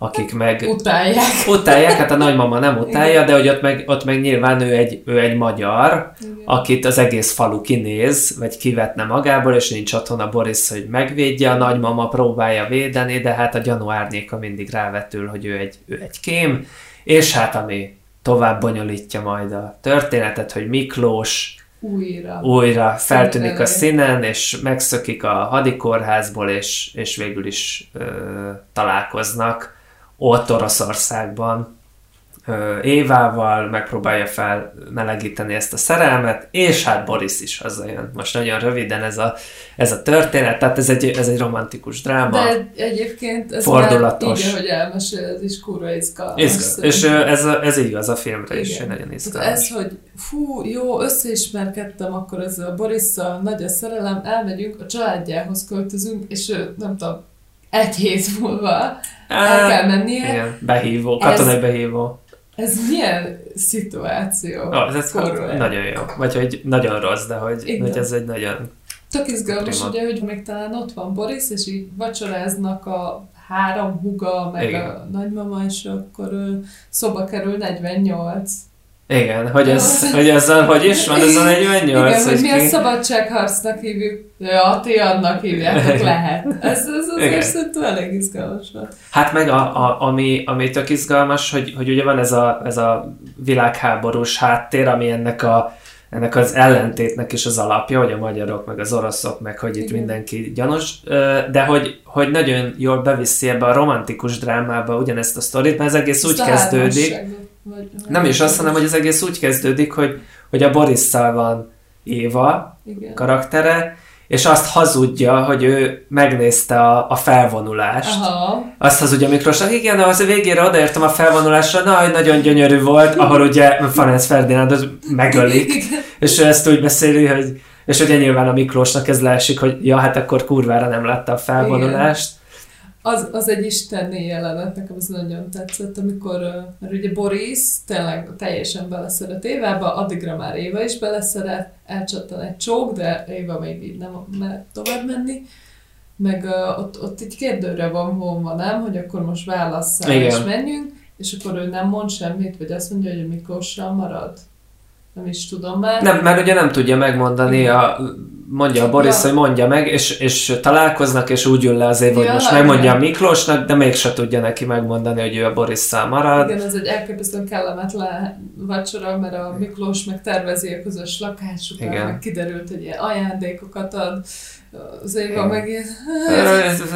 akik meg... Utálják. Utálják, hát a nagymama nem utálja, de hogy ott meg, ott meg nyilván ő egy, ő egy magyar, Igen. akit az egész falu kinéz, vagy kivetne magából, és nincs otthon a Boris, hogy megvédje, a nagymama próbálja védeni, de hát a gyanú árnyéka mindig rávetül, hogy ő egy, ő egy kém, és hát ami tovább bonyolítja majd a történetet, hogy Miklós újra, újra feltűnik a színen, és megszökik a hadikórházból, és, és végül is ö, találkoznak ott Oroszországban Évával, megpróbálja felmelegíteni ezt a szerelmet, és hát Boris is hazajön. Most nagyon röviden ez a, ez a történet, tehát ez egy, ez egy romantikus dráma. De egyébként ez fordulatos. így, ahogy elmesél, ez is kurva izgalmas. Izgal. És ez, ez igaz a filmre Igen. is, nagyon izgalmas. Ez, hogy fú, jó, összeismerkedtem akkor ezzel a Borisszal, nagy a szerelem, elmegyünk, a családjához költözünk, és nem tudom, egy hét múlva el kell mennie. Igen, behívó, katonai ez, behívó ez milyen szituáció? Oh, ez nagyon jó. Vagy hogy nagyon rossz, de hogy, hogy ez egy nagyon... Tök izgalmas, prima. ugye, hogy még talán ott van Boris, és így vacsoráznak a három huga, meg Igen. a nagymama, és akkor szoba kerül 48. Igen, hogy ez, hogy ezzel hogy is van, ez a 48. Igen, hogy mi a szabadságharcnak hívjuk. Ja, ti annak hívjátok, lehet. Ez, ez azért szerintem elég izgalmas volt. Hát meg a, a, ami, ami tök izgalmas, hogy, hogy ugye van ez a, ez a világháborús háttér, ami ennek a ennek az ellentétnek is az alapja, hogy a magyarok, meg az oroszok, meg hogy itt Igen. mindenki gyanús, de hogy, hogy nagyon jól beviszi ebbe a romantikus drámába ugyanezt a sztorit, mert ez egész úgy kezdődik, vagy, nem is azt, hanem hogy az egész úgy kezdődik, hogy, hogy a Borisszal van Éva Igen. karaktere, és azt hazudja, hogy ő megnézte a, a felvonulást. Aha. Azt hazudja Miklósnak, igen, az a végére odaértem a felvonulásra, na, hogy nagyon gyönyörű volt, ahol ugye Ferenc Ferdinándot megölik, és ő ezt úgy beszéli, hogy és ugye nyilván a Miklósnak ez leesik, hogy ja, hát akkor kurvára nem látta a felvonulást. Igen az, az egy istenné jelenet, nekem az nagyon tetszett, amikor, mert ugye Boris tényleg teljesen beleszeret Évába, addigra már Éva is beleszeret, elcsattan egy csók, de Éva még így nem mer tovább menni, meg uh, ott, ott egy kérdőre van vonva, nem, hogy akkor most válasszál és menjünk, és akkor ő nem mond semmit, vagy azt mondja, hogy Miklóssal marad. Nem is tudom már. Nem, mert ugye nem tudja megmondani a mondja a Boris, ja. hogy mondja meg, és, és találkoznak, és úgy ül le az év, hogy ja, most megmondja a Miklósnak, de mégse tudja neki megmondani, hogy ő a Borisszal marad. Igen, ez egy elképesztően kellemetlen vacsora, mert a Miklós meg tervezi a közös lakásukat, Igen. meg kiderült, hogy ilyen ajándékokat ad, az Éva meg ilyen...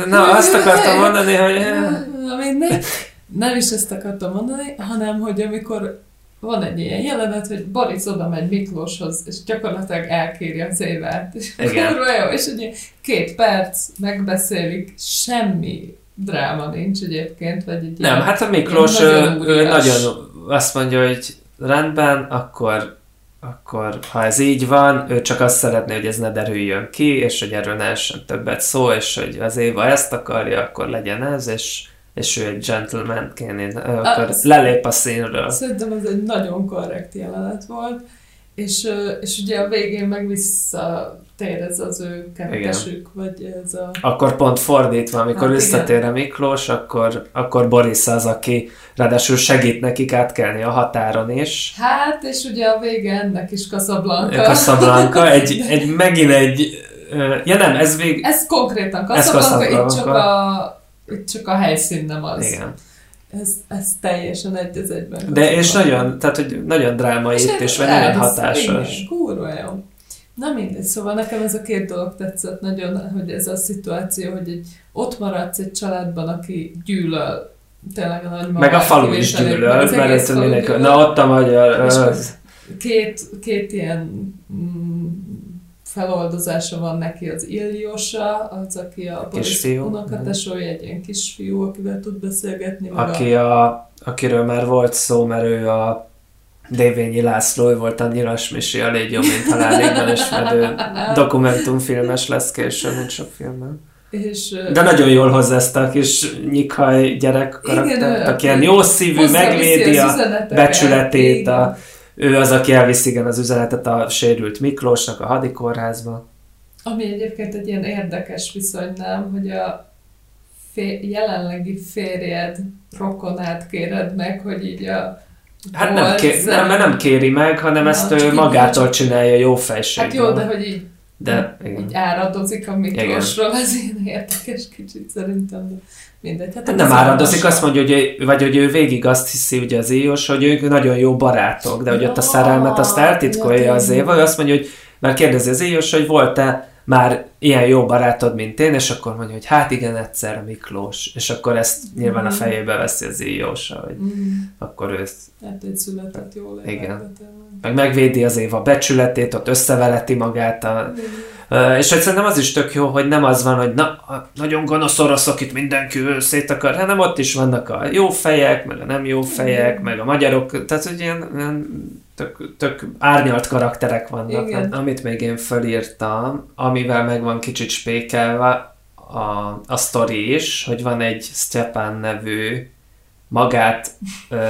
Na, azt akartam mondani, hogy... Nem is ezt akartam mondani, hanem hogy amikor van egy ilyen jelenet, hogy Boris oda megy Miklóshoz, és gyakorlatilag elkéri az évet. És Igen. jó, és ugye két perc, megbeszélik, semmi dráma nincs egyébként, vagy egy Nem, hát a Miklós nagyon, ő, ő nagyon azt mondja, hogy rendben, akkor akkor ha ez így van, ő csak azt szeretné, hogy ez ne derüljön ki, és hogy erről ne essen többet szó, és hogy az Éva ezt akarja, akkor legyen ez, és és ő egy gentlemanként akkor az, lelép a színről. Szerintem ez egy nagyon korrekt jelenet volt, és, és ugye a végén meg visszatér ez az ő kettesük, vagy ez a... Akkor pont fordítva, amikor hát, visszatér a Miklós, akkor, akkor Boris az, aki ráadásul segít nekik átkelni a határon is. Hát, és ugye a vége ennek is Casablanca. Casablanca, egy, egy megint egy... Ja nem, ez vég... Ez konkrétan Casablanca, itt csak a csak a helyszín nem az. Igen. Ez, ez teljesen egy az egyben. De és nagyon, tehát hogy nagyon drámai és itt, és nagyon hatásos. Igen, kurva jó. Na mindegy, szóval nekem ez a két dolog tetszett nagyon, hogy ez a szituáció, hogy egy, ott maradsz egy családban, aki gyűlöl tényleg a nagymamát. Meg a falu is gyűlöl, mert mindenki, na ott a magyar. Két, két ilyen mm, feloldozása van neki az Iliosa, az, aki a Boris unokatesója, egy ilyen kisfiú, akivel tud beszélgetni. Aki a... akiről már volt szó, mert ő a Dévényi László, ő volt a Nyilas Misi, a Légy mint halálégben ismerő dokumentumfilmes lesz később, mint sok filmben. És, De nagyon jól hozza ezt a kis nyikhaj gyerek karaktert, aki ilyen jó szívű, megvédi a becsületét, a, ő az, aki elviszi igen az üzenetet a sérült Miklósnak a hadikórházba. Ami egyébként egy ilyen érdekes viszony, nem, hogy a fél, jelenlegi férjed rokonát kéred meg, hogy így a Hát nem, kér, nem, mert nem kéri meg, hanem na, ezt ő magától csinálja jó fejséggel. Hát jó, de hogy így, de, igen. így áradozik a Miklósról, ez ilyen érdekes kicsit szerintem. De mindegy. Hát, hát nem áradozik, azt mondja, hogy, vagy hogy ő végig azt hiszi, ugye az Éjos, hogy ők nagyon jó barátok, de hogy ott a szerelmet azt eltitkolja az Éva, ő azt mondja, hogy mert kérdezi az Éjos, hogy volt-e már ilyen jó barátod, mint én, és akkor mondja, hogy hát igen, egyszer Miklós, és akkor ezt nyilván a mm. fejébe veszi az Éjos, hogy mm. akkor ő. Hát egy született jól Igen. Meg megvédi az Éva becsületét, ott összeveleti magát a... Mm Uh, és hogy szerintem az is tök jó, hogy nem az van, hogy na, nagyon gonosz oroszok itt mindenki szét akar, hanem ott is vannak a jó fejek, meg a nem jó fejek, meg a magyarok, tehát hogy ilyen, ilyen tök, tök árnyalt karakterek vannak, Igen. amit még én felírtam, amivel meg van kicsit spékelve a, a sztori is, hogy van egy Stepan nevű magát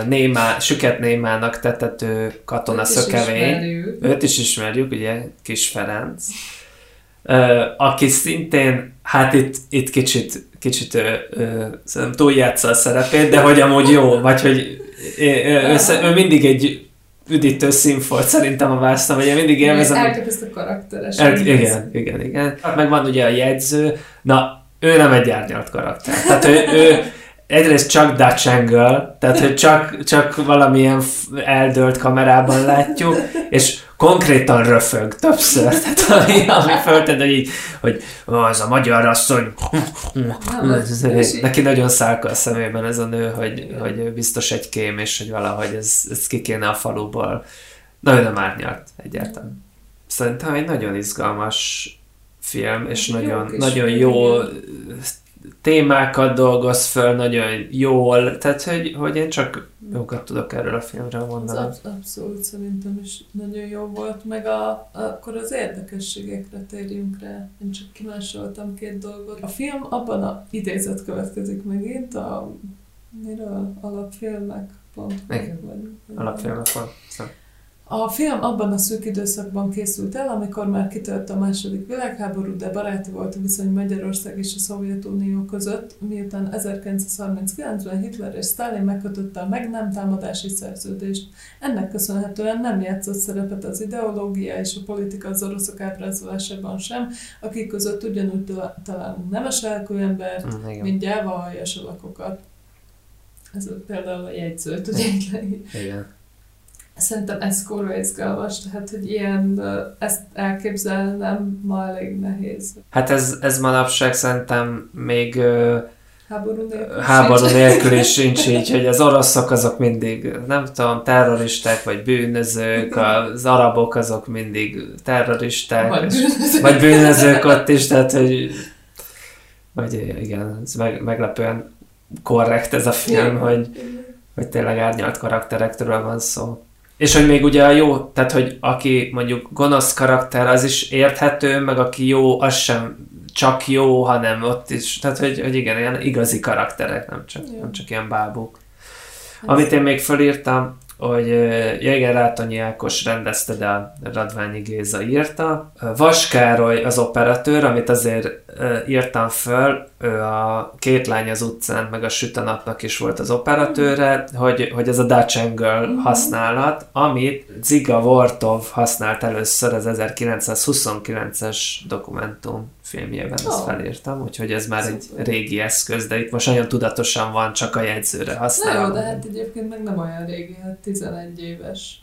némá, süket némának tetető katona őt szökevény. Is őt is ismerjük, ugye, Kis Ferenc. aki szintén, hát itt, itt kicsit, kicsit ö, ö, túljátsza a szerepét, de hogy amúgy jó, vagy hogy ő, ő, ő mindig egy üdítő szín volt szerintem a vászna, vagy én mindig élvezem. Elképesztő karakteres. El, igen, igen, igen. Meg van ugye a jegyző, na ő nem egy árnyalt karakter. Tehát ő, ő egyrészt csak Dutch angle, tehát hogy csak, csak valamilyen eldölt kamerában látjuk, és konkrétan röfög többször, tehát ami, ami fölted, hogy így, hogy az a magyar asszony, neki nagyon szálka a szemében ez a nő, hogy, hogy biztos egy kém, és hogy valahogy ez, ez ki kéne a faluból. Nagyon nem árnyalt egyáltalán. Szerintem egy nagyon izgalmas film, és jó nagyon, nagyon jó témákat dolgoz föl nagyon jól, tehát hogy, hogy én csak jókat tudok erről a filmről mondani. Az abszolút szerintem is nagyon jó volt, meg a, akkor az érdekességekre térjünk rá. Én csak kimásoltam két dolgot. A film abban a idézet következik megint, a miről? Alapfilmek pont. Igen. Alapfilmek pont. A film abban a szűk időszakban készült el, amikor már kitört a második világháború, de baráti volt a viszony Magyarország és a Szovjetunió között, miután 1939-ben Hitler és Stalin megkötötte a meg nem támadási szerződést. Ennek köszönhetően nem játszott szerepet az ideológia és a politika az oroszok ábrázolásában sem, akik között ugyanúgy találunk nemes elkőember, mm, mint gyáva aljas alakokat. Ez például a jegyző, ugye? Igen. Szerintem ez kurva izgalmas, tehát hogy ilyen, ezt elképzelnem ma elég nehéz. Hát ez, ez manapság szerintem még háború nélkül, háború nélkül is sincs így, hogy az oroszok azok mindig, nem tudom, terroristák vagy bűnözők, az arabok azok mindig terroristák, vagy bűnözők, vagy bűnözők ott is, tehát hogy vagy igen, ez meg, meglepően korrekt ez a film, hogy, hogy tényleg árnyalt karakterektől van szó. És hogy még ugye a jó, tehát hogy aki mondjuk gonosz karakter, az is érthető, meg aki jó, az sem csak jó, hanem ott is, tehát hogy, hogy igen, ilyen igazi karakterek, nem csak, nem csak ilyen bábuk. Amit én még fölírtam, hogy Jäger Rátonyi Ákos rendezte, de a Radványi Géza írta. Vas Károly az operatőr, amit azért írtam föl, ő a Két lány az utcán, meg a Süt a napnak is volt az operatőre, hogy, hogy ez a Dutch Angle mhm. használat, amit Ziga Vortov használt először az 1929-es dokumentum filmjében, ezt oh. felírtam, úgyhogy ez már Szuper. egy régi eszköz, de itt most nagyon tudatosan van, csak a jegyzőre használva. Na jó, de hát egyébként meg nem olyan régi, hát 11 éves.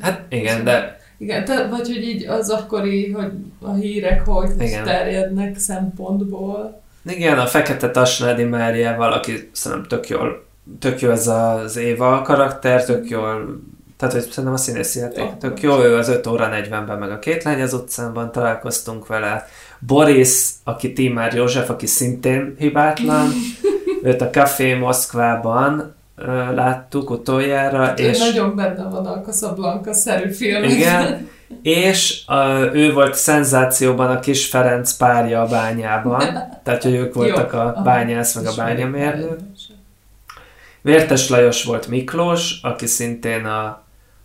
Hát igen, de... Igen, te, vagy hogy így az akkori, hogy a hírek hogy igen. terjednek szempontból. Igen, a Fekete Tasnádi Máriával, aki szerintem tök jól, tök jó ez az Éva karakter, tök jól tehát, hogy szerintem a színészi játék oh, tök jó, ő az 5 óra 40-ben, meg a két lány az utcánban találkoztunk vele. Boris, aki Timár József, aki szintén hibátlan, őt a Café Moszkvában láttuk utoljára. Hát és nagyon benne van a Casablanca-szerű film. Igen, és uh, ő volt szenzációban a kis Ferenc párja a bányában, tehát hogy ők voltak Jó, a bányász, meg a bányamérnök. Vértes Lajos volt Miklós, aki szintén a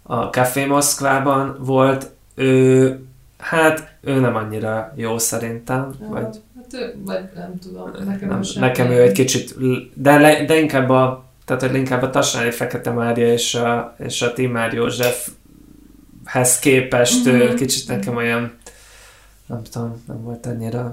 a Café Moszkvában volt, ő, hát ő nem annyira jó szerintem, ja, vagy... Hát ő, vagy nem tudom, nekem nem, Nekem ő egy kicsit, de, le, de inkább a, tehát hogy inkább a Tassáni Fekete Mária és a, és a Timár Józsefhez képest mm-hmm. kicsit nekem olyan, nem tudom, nem volt annyira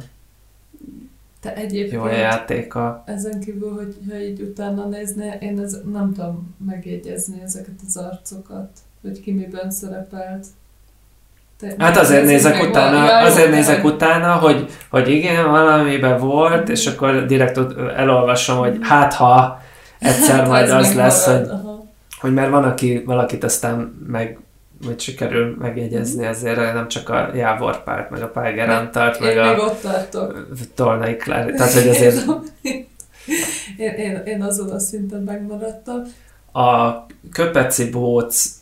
te egyébként jó a játéka. Ezen kívül, hogy ha így utána néznél, én ez, nem tudom megjegyezni ezeket az arcokat hogy ki miben szerepelt. Te, hát azért nézek utána, van, azért nézek utána, hogy, hogy igen, valamiben volt, és akkor direkt elolvasom, hogy hát ha egyszer hát majd az lesz, hogy, hogy mert van, aki valakit aztán meg hogy sikerül megjegyezni, ezért nem csak a Jávor Párt, meg a Pál Gerantart, meg a ott tartok. Tolnai Klári, tehát hogy azért... én, én, én azon a szinten megmaradtam. A Köpeci Bóc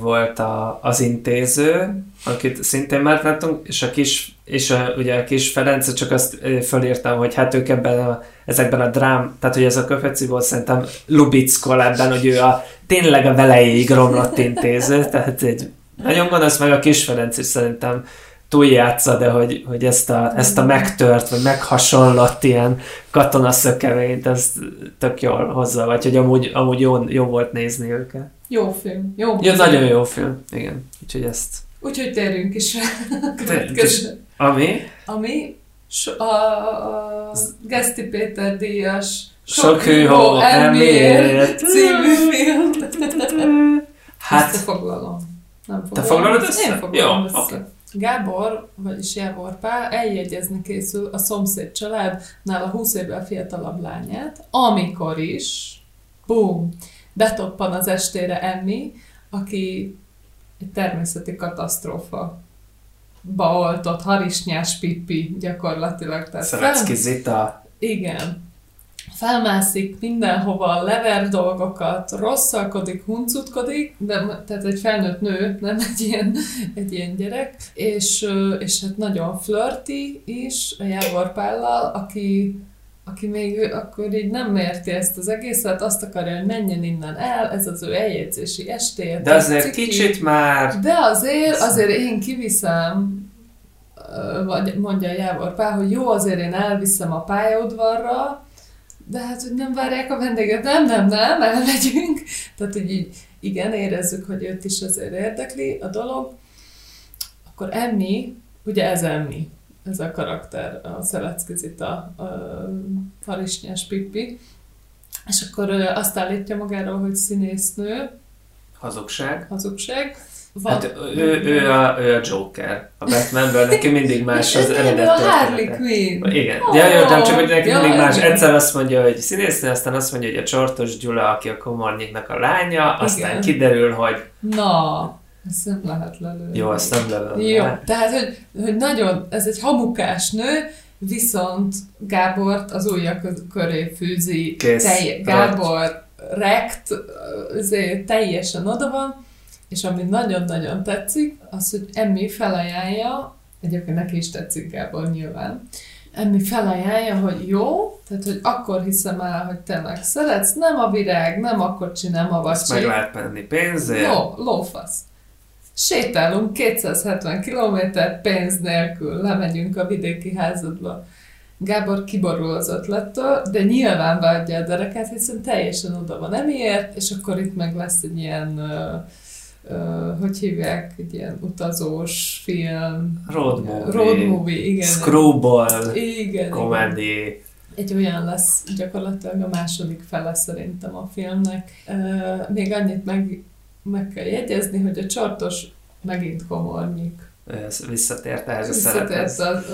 volt a, az intéző, akit szintén már láttunk, és a kis, és a, ugye a kis Ferenc, csak azt fölírtam, hogy hát ők ebben a, ezekben a drám, tehát hogy ez a Köpeci Bóc szerintem Lubickol ebben, hogy ő a tényleg a velejéig romlott intéző, tehát egy nagyon gonosz, meg a kis Ferenc is szerintem túljátsza, de hogy, hogy ezt, a, ezt a megtört, vagy meghasonlott ilyen katonaszökevényt, ezt tök jól hozza, vagy hogy amúgy, amúgy jó, jó volt nézni őket. Jó film. Jó ja, nagyon jó film, igen. Úgyhogy ezt... Úgyhogy térjünk is Ami? Ami so, a, a Geszti Péter díjas Sok hűhó elméért című film. Hát... Ezt foglalom. Nem foglalom. Te foglalod össze? Én foglalom Jó, össze. Okay. Gábor, vagyis Jávor Pál eljegyezni készül a szomszéd családnál a 20 évvel fiatalabb lányát, amikor is, bum, betoppan az estére Emmi, aki egy természeti katasztrófa baoltott harisnyás pipi gyakorlatilag. Tehát Szerecki Zita. Igen felmászik mindenhova, lever dolgokat, rosszalkodik, huncutkodik, de tehát egy felnőtt nő, nem egy ilyen, egy ilyen gyerek, és, és hát nagyon flirty is a Jávor Pállal, aki, aki még akkor így nem érti ezt az egészet, azt akarja, hogy menjen innen el, ez az ő eljegyzési estéje. De azért ciki, kicsit már... De azért, azért én kiviszem, vagy mondja a Jávor Pál, hogy jó, azért én elviszem a pályaudvarra, de hát, hogy nem várják a vendéget, nem, nem, nem, elmegyünk. Tehát, hogy így igen, érezzük, hogy őt is azért érdekli a dolog. Akkor Emmi, ugye ez Emmi, ez a karakter, a Szeleckizita, a, a Farisnyás Pippi, és akkor azt állítja magáról, hogy színésznő. Hazugság. Hazugság. Van. Hát ő, ő, a, ő a Joker. A Batmanből neki mindig más az eredet A Harley Quinn. Igen. Oh, ja, jó, nem csak, hogy neki mindig más. Egyszer azt mondja, hogy színésznő, aztán azt mondja, hogy a Csortos Gyula, aki a Komornyiknak a lánya, aztán Igen. kiderül, hogy... Na, ezt nem lehet lelőni. Jó, azt nem lelőni. Jó, tehát, hogy, hogy nagyon, ez egy hamukás nő, viszont Gábort az ujjak köré fűzi. Kész. Telj, Gábor rekt, azért teljesen oda van, és ami nagyon-nagyon tetszik, az, hogy Emmi felajánlja, egyébként neki is tetszik Gábor nyilván, Emmi felajánlja, hogy jó, tehát hogy akkor hiszem el, hogy te meg szeretsz, nem a virág, nem akkor csinálom a vacsit. meg lehet menni pénzért. Ló, lófasz. Sétálunk 270 km pénz nélkül, lemegyünk a vidéki házadba. Gábor kiborul az ötlettől, de nyilván beadja a dereket, hiszen teljesen oda van emiért, és akkor itt meg lesz egy ilyen uh, uh, hogy hívják, egy ilyen utazós film. Road movie. Road movie, igen. Screwball. Igen. Comedy. Egy olyan lesz gyakorlatilag a második fele szerintem a filmnek. Uh, még annyit meg, meg kell jegyezni, hogy a csartos megint komornyik. Ez visszatért ehhez a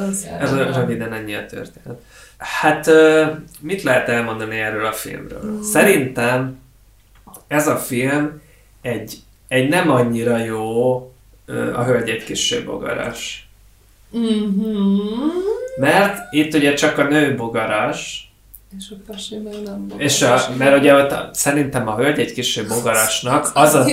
az Ez röviden ennyi a történet. Hát mit lehet elmondani erről a filmről? Mm. Szerintem ez a film egy egy nem annyira jó a hölgy egy kis bogaras. Mm-hmm. Mert itt ugye csak a nő bogaras, és a pasi meg nem bogaras. És a, mert ugye ott a, szerintem a hölgy egy kis bogarasnak, az, a,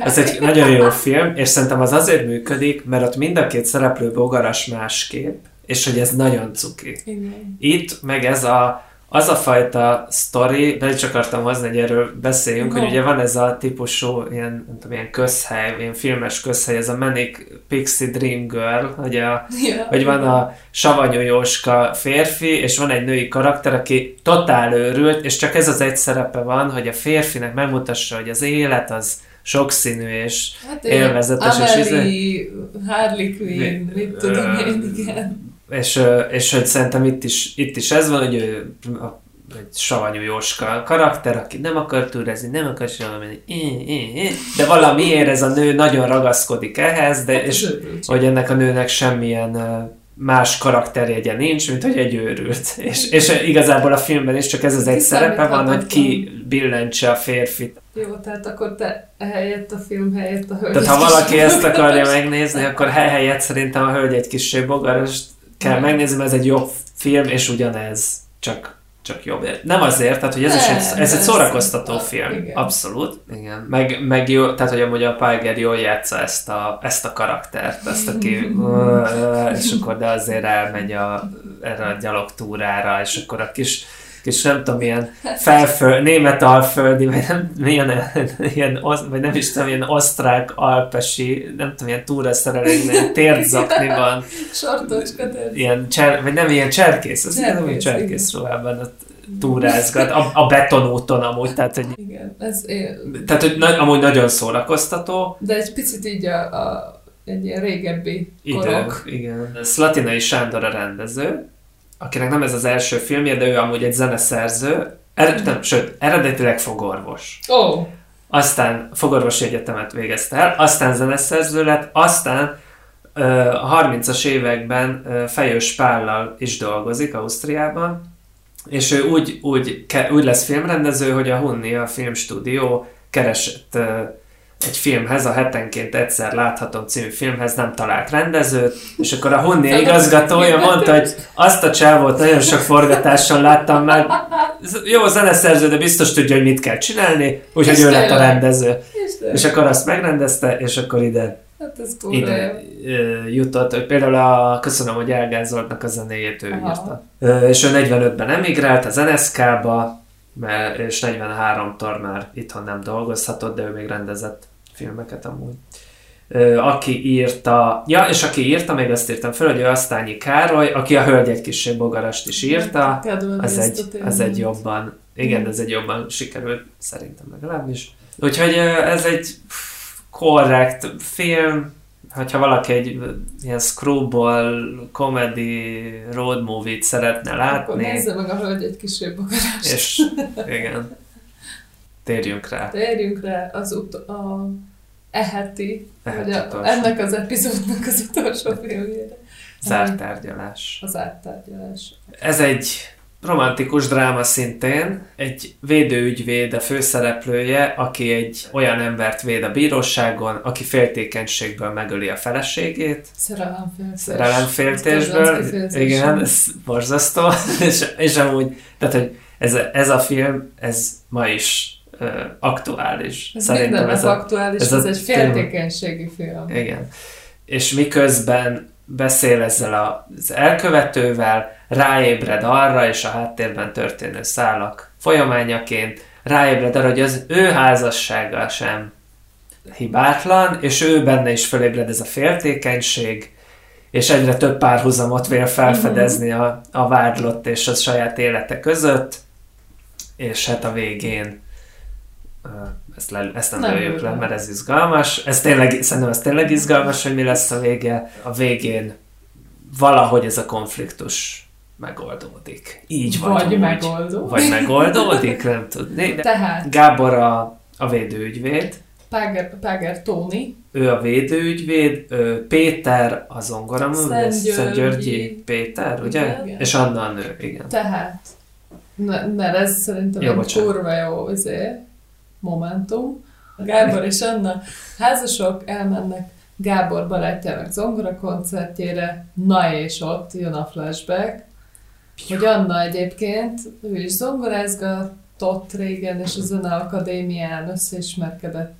az egy nagyon jó film, és szerintem az azért működik, mert ott mind a két szereplő bogaras másképp, és hogy ez nagyon cuki. Igen. Itt meg ez a az a fajta sztori, de csak akartam hozni, hogy erről beszéljünk, no. hogy ugye van ez a típusú ilyen, nem tudom, ilyen közhely, ilyen filmes közhely, ez a Manic Pixie Dream Girl, hogy, a, yeah. hogy van a savanyú Jóska férfi, és van egy női karakter, aki totál őrült, és csak ez az egy szerepe van, hogy a férfinek megmutassa, hogy az élet az sokszínű és hát élvezetes. Amelie, és Harley Quinn, mit tudom én, igen és, és hogy szerintem itt is, itt is ez van, hogy ő a, egy savanyú Jóska karakter, aki nem akar túrezni, nem akar valami, de valamiért ez a nő nagyon ragaszkodik ehhez, de, és hogy ennek a nőnek semmilyen más karakterjegye nincs, mint hogy egy őrült. És, és igazából a filmben is csak ez az egy szerepe van, hogy ki billentse a férfit. Jó, tehát akkor te helyett a film helyett a hölgy. Tehát ha valaki ezt akarja megnézni, akkor helyett szerintem a hölgy egy kis bogaras kell megnézni, ez egy jó film, és ugyanez, csak, csak jobb. Nem azért, tehát hogy ez, is egy, ez egy szórakoztató ez film. Igen. Abszolút. Igen. Meg, meg jó, tehát hogy amúgy a Palger jól játsza ezt a, ezt a karaktert, ezt aki és akkor de azért elmegy a, erre a gyalogtúrára, és akkor a kis és nem tudom, milyen felföld, német alföldi, vagy nem, milyen, ilyen, vagy nem is tudom, ilyen osztrák alpesi, nem tudom, ilyen túraszerelőn, ilyen térdzakniban. Sartocska Ilyen, cser, vagy nem ilyen cserkész, az cserkész, nem ilyen cserkész ruhában ott túrázgat, a, a betonúton amúgy, tehát hogy, Igen, ez én... tehát, hogy na, amúgy nagyon szórakoztató. De egy picit így a, a egy ilyen régebbi korok. Igen, igen. Szlatinai Sándor a rendező, akinek nem ez az első filmje, de ő amúgy egy zeneszerző, er, nem, sőt, eredetileg fogorvos. Oh. Aztán fogorvosi egyetemet végezte el, aztán zeneszerző lett, aztán a 30-as években Fejős Pállal is dolgozik Ausztriában, és ő úgy, úgy, úgy lesz filmrendező, hogy a Hunni, a filmstúdió keresett egy filmhez, a hetenként egyszer láthatom című filmhez nem talált rendezőt, és akkor a Hunni igazgatója mondta, hogy azt a csávót nagyon sok forgatáson láttam már, jó zeneszerző, de biztos tudja, hogy mit kell csinálni, úgyhogy ő lett a rendező. És akkor azt megrendezte, és akkor ide Hát ez ide jutott, hogy például a, köszönöm, hogy elgázoltnak a zenéjét ő Aha. írta. És ő 45-ben emigrált az NSK-ba, mert, és 43-tól már itthon nem dolgozhatott, de ő még rendezett filmeket amúgy. Aki írta, ja, és aki írta, még azt írtam fel, hogy Asztányi Károly, aki a Hölgy egy kis bogarast is írta, az egy, az egy jobban, igen, ez egy jobban sikerült, szerintem legalábbis. Úgyhogy ez egy korrekt film, hogyha valaki egy ilyen screwball, comedy, road movie-t szeretne látni. Akkor nézze meg a hölgy egy kis bogarást. És igen, térjünk rá. Térjünk rá az ut- a eheti, eheti vagy a, ennek az epizódnak az utolsó filmjére. Zárt tárgyalás. Az zárt tárgyalás. Ez egy romantikus dráma szintén, egy védőügyvéd a főszereplője, aki egy olyan embert véd a bíróságon, aki féltékenységből megöli a feleségét. Szerelemféltés. Szerelemféltésből. Igen, ez borzasztó. és, és amúgy, tehát, hogy ez, ez a film, ez ma is aktuális. Ez Szerintem ez a, aktuális, ez, ez egy féltékenységi film. Igen. És miközben beszél ezzel az elkövetővel, ráébred arra, és a háttérben történő szálak folyamányaként ráébred arra, hogy az ő házassága sem hibátlan, és ő benne is fölébred ez a féltékenység, és egyre több párhuzamot vél felfedezni a, a vádlott és a saját élete között, és hát a végén ezt, le, ezt nem, nem lőjük le, mert ez izgalmas. Ez tényleg, szerintem ez tényleg izgalmas, hogy mi lesz a vége. A végén valahogy ez a konfliktus megoldódik. Így vagy, vagy úgy. megoldódik. Vagy megoldódik, nem tudni. De Tehát. Gábor a, a védőügyvéd. Páger, Páger Tóni. Ő a védőügyvéd, Péter a zongoraművész, Szent Györgyi Péter, ugye? Igen. És Anna a nő, igen. Tehát, mert ez szerintem jó, egy kurva jó azért momentum. Gábor és Anna házasok elmennek Gábor barátjának zongora koncertjére, na és ott jön a flashback, hogy Anna egyébként, ő is zongorázgatott régen, és a Zene Akadémián összeismerkedett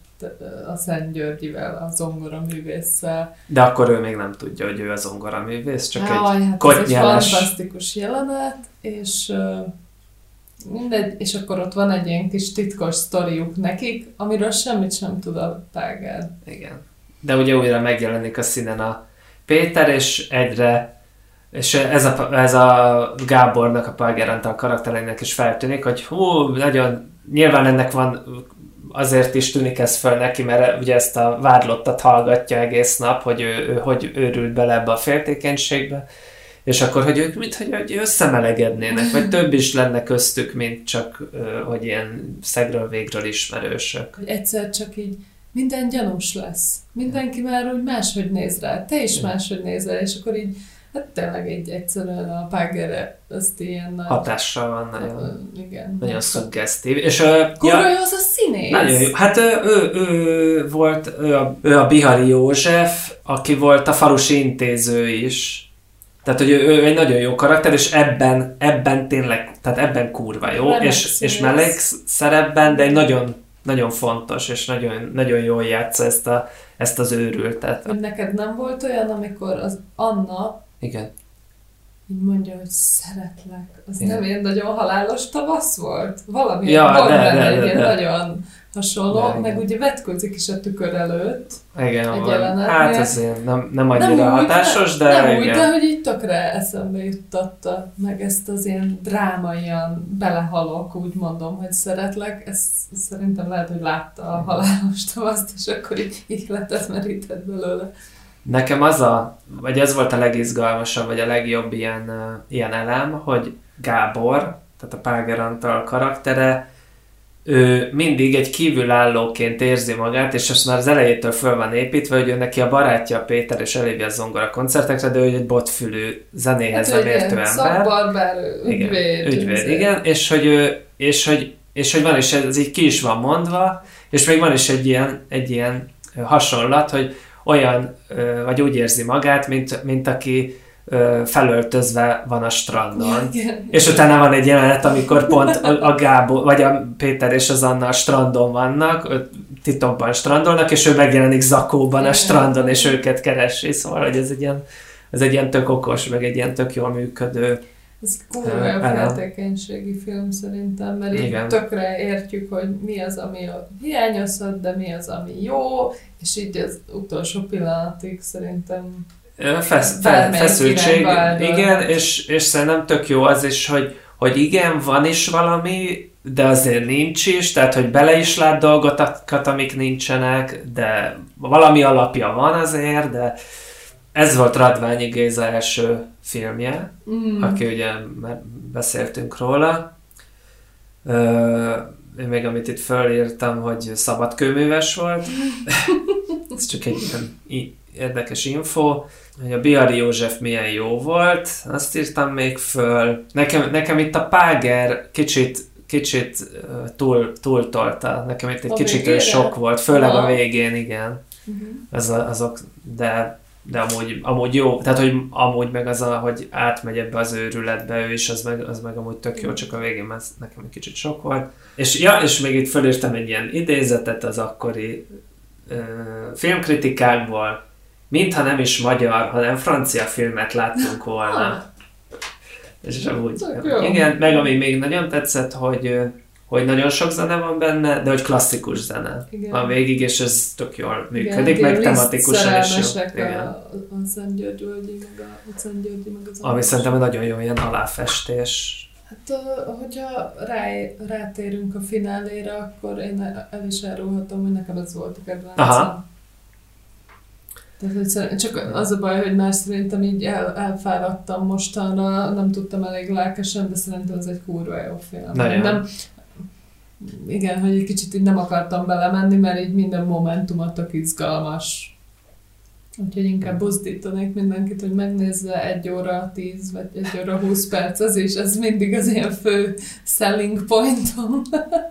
a Szent Györgyivel, a zongora művésszel. De akkor ő még nem tudja, hogy ő a zongora művész, csak Há, egy hát ez egy fantasztikus jelenet, és Mindegy, és akkor ott van egy ilyen kis titkos sztoriuk nekik, amiről semmit sem tud a Págár. Igen. De ugye újra megjelenik a színen a Péter, és egyre és ez a, ez a Gábornak, a Págár Antal karakterének is feltűnik, hogy hú, nagyon, nyilván ennek van, azért is tűnik ez föl neki, mert ugye ezt a vádlottat hallgatja egész nap, hogy ő, ő hogy őrült bele ebbe a féltékenységbe, és akkor, hogy ők mint hogy összemelegednének, vagy több is lenne köztük, mint csak, hogy ilyen szegről végről ismerősök. Hogy egyszer csak így minden gyanús lesz. Mindenki már úgy máshogy néz rá, te is máshogy néz rá, és akkor így Hát tényleg egy egyszerűen a Págere azt ilyen nagy... Hatással van nagyon. Hát, igen. Nagyon szuggesztív. És, uh, ja, az a színész. Nagyon jó. Hát ő, ő, ő volt, ő a, ő a Bihari József, aki volt a falusi intéző is Tehát, hogy ő, ő egy nagyon jó karakter, és ebben, ebben tényleg, tehát ebben kurva jó, és, és meleg szerepben, de egy nagyon, nagyon fontos, és nagyon, nagyon jól játsza ezt, a, ezt az őrültet. Neked nem volt olyan, amikor az Anna Igen így mondja, hogy szeretlek. Az Igen. nem ilyen nagyon halálos tavasz volt? Valami ja, de, de, de, de, de. nagyon hasonló, de, meg ugye vetkőzik is a tükör előtt. Igen, egy van. Hát azért nem, nem annyira nem hatásos, úgy, de Nem igen. úgy, de hogy így tökre eszembe juttatta meg ezt az ilyen drámaian belehalok, úgy mondom, hogy szeretlek. Ezt szerintem lehet, hogy látta a halálos tavaszt, és akkor így ihletet merített belőle. Nekem az a, vagy ez volt a legizgalmasabb, vagy a legjobb ilyen, ilyen elem, hogy Gábor, tehát a Páger Antal karaktere, ő mindig egy kívülállóként érzi magát, és azt már az elejétől föl van építve, hogy ő neki a barátja a Péter, és elévi a zongora koncertekre, de ő egy botfülű zenéhez hát, nem értő ember. Szakbarbár, ügyvéd. Igen, ügyvéd, igen, és hogy, ő, és, hogy, és hogy van is, ez így ki is van mondva, és még van is egy ilyen, egy ilyen hasonlat, hogy olyan, vagy úgy érzi magát, mint, mint aki felöltözve van a strandon. Igen. És utána van egy jelenet, amikor pont a, a Gábor, vagy a Péter és az Anna a strandon vannak, titokban strandolnak, és ő megjelenik zakóban a strandon, és őket keresi. Szóval, hogy ez egy ilyen, ez egy ilyen tök okos, meg egy ilyen tök jól működő ez kurva feltékenységi film szerintem, mert így Igen. tökre értjük, hogy mi az, ami hiányozhat, de mi az, ami jó, és így az utolsó pillanatig szerintem Fesz, fe, feszültség, igen, és, és szerintem tök jó az is, hogy, hogy igen, van is valami, de azért nincs is, tehát hogy bele is lát dolgokat, amik nincsenek, de valami alapja van azért, de ez volt Radványi Géza első filmje, mm. aki ugye már beszéltünk róla. Ö, én még amit itt fölírtam, hogy szabadkőműves volt. ez csak egy ilyen érdekes info, hogy a Biari József milyen jó volt, azt írtam még föl. Nekem, nekem itt a Páger kicsit kicsit túl, túltolta. Nekem itt egy a kicsit végére? sok volt, főleg Aha. a végén, igen. Uh-huh. Ez a, azok, de de amúgy, amúgy jó, tehát hogy amúgy meg az, a, hogy átmegy ebbe az őrületbe ő is, az meg, az meg amúgy tök jó, csak a végén már nekem egy kicsit sok volt. És ja, és még itt fölírtam egy ilyen idézetet az akkori ö, filmkritikákból, mintha nem is magyar, hanem francia filmet láttunk volna. és amúgy, igen, meg ami még nagyon tetszett, hogy hogy nagyon sok zene van benne, de hogy klasszikus zene Igen. van végig, és ez tök jól működik, Igen, meg tematikusan is jó. Igen. A, a Szent György meg a, a Szent Györgyi, meg az Ami szerintem nagyon jó ilyen aláfestés. Hát, hogyha rá, rátérünk a finálére, akkor én el is árulhatom, hogy nekem ez volt a kedvencem. Aha. Tehát, csak az a baj, hogy már szerintem így el, elfáradtam mostanra, nem tudtam elég lelkesen, de szerintem ez egy kurva jó film. Nagyon. Nem, igen, hogy egy kicsit így nem akartam belemenni, mert így minden momentumot tök izgalmas. Úgyhogy inkább buzdítanék mindenkit, hogy megnézze egy óra 10 vagy egy óra 20 perc, az is, ez mindig az ilyen fő selling pointom.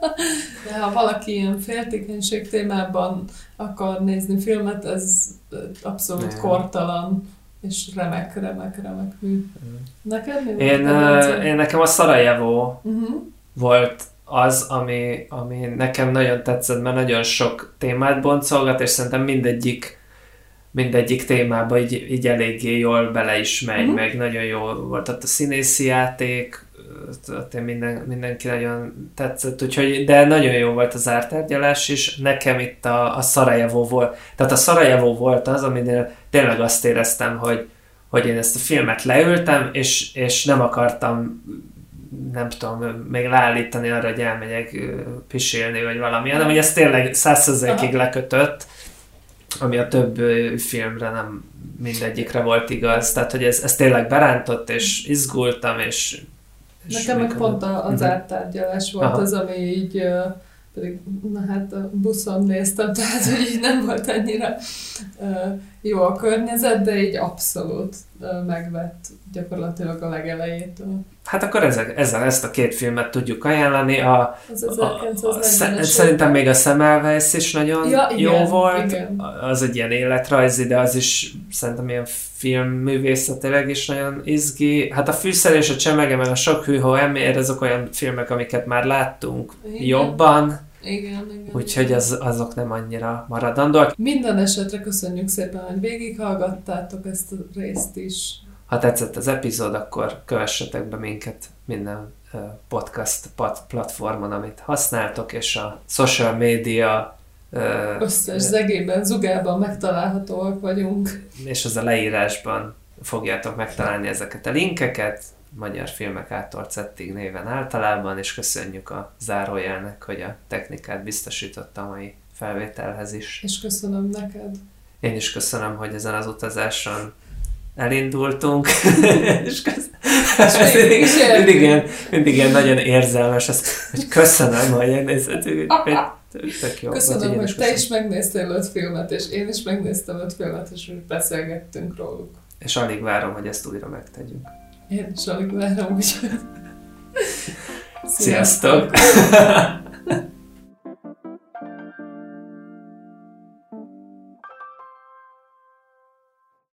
De ha valaki ilyen féltékenység témában akar nézni filmet, ez abszolút Nem. kortalan és remek, remek, remek mű. Neked mi én, uh, én nekem a Szarajevo uh-huh. volt az, ami, ami nekem nagyon tetszett, mert nagyon sok témát boncolgat, és szerintem mindegyik mindegyik témába így, így eléggé jól bele is megy, uh-huh. meg nagyon jó volt ott a színészi játék, ott minden, mindenki nagyon tetszett, úgyhogy, de nagyon jó volt az ártárgyalás is. Nekem itt a, a Szarajevó volt, tehát a Szarajevó volt az, aminél tényleg azt éreztem, hogy, hogy én ezt a filmet leültem, és, és nem akartam nem tudom, még leállítani arra, hogy elmegyek pisélni, vagy valami, hanem hogy ez tényleg százszerzékig lekötött, ami a több filmre nem mindegyikre volt igaz. Tehát, hogy ez, ez tényleg berántott, és izgultam, és... és Nekem meg pont az uh-huh. áttárgyalás volt Aha. az, ami így pedig, na hát a buszon néztem, tehát hogy így nem volt annyira uh, jó a környezet, de így abszolút megvett gyakorlatilag a legelejétől. Hát akkor ezek, ezzel ezt a két filmet tudjuk ajánlani. A, az a, a, szerintem még a Semmelweis is nagyon ja, igen, jó volt. Igen. Az egy ilyen életrajzi, de az is szerintem ilyen filmművészetileg is nagyon izgi. Hát a fűszer és a csemege, meg a sok hűhó emér, ezek olyan filmek, amiket már láttunk igen. jobban. Igen, igen. Úgyhogy az, azok nem annyira maradandóak. Minden esetre köszönjük szépen, hogy végighallgattátok ezt a részt is. Ha tetszett az epizód, akkor kövessetek be minket minden podcast platformon, amit használtok, és a social media összes zegében, zugában megtalálhatóak vagyunk. És az a leírásban fogjátok megtalálni ezeket a linkeket, magyar filmek által Cettig néven általában, és köszönjük a zárójelnek, hogy a technikát biztosította a mai felvételhez is. És köszönöm neked. Én is köszönöm, hogy ezen az utazáson elindultunk, és, köz... és mindig, mindig, ilyen, mindig ilyen nagyon érzelmes, ez, hogy köszönöm, hogy elnézhetünk, tök jó. Köszönöm, hogy, te is megnéztél öt filmet, és én is megnéztem öt filmet, és beszélgettünk róluk. És alig várom, hogy ezt újra megtegyünk. Én is alig várom, hogy... Sziasztok! Sziasztok.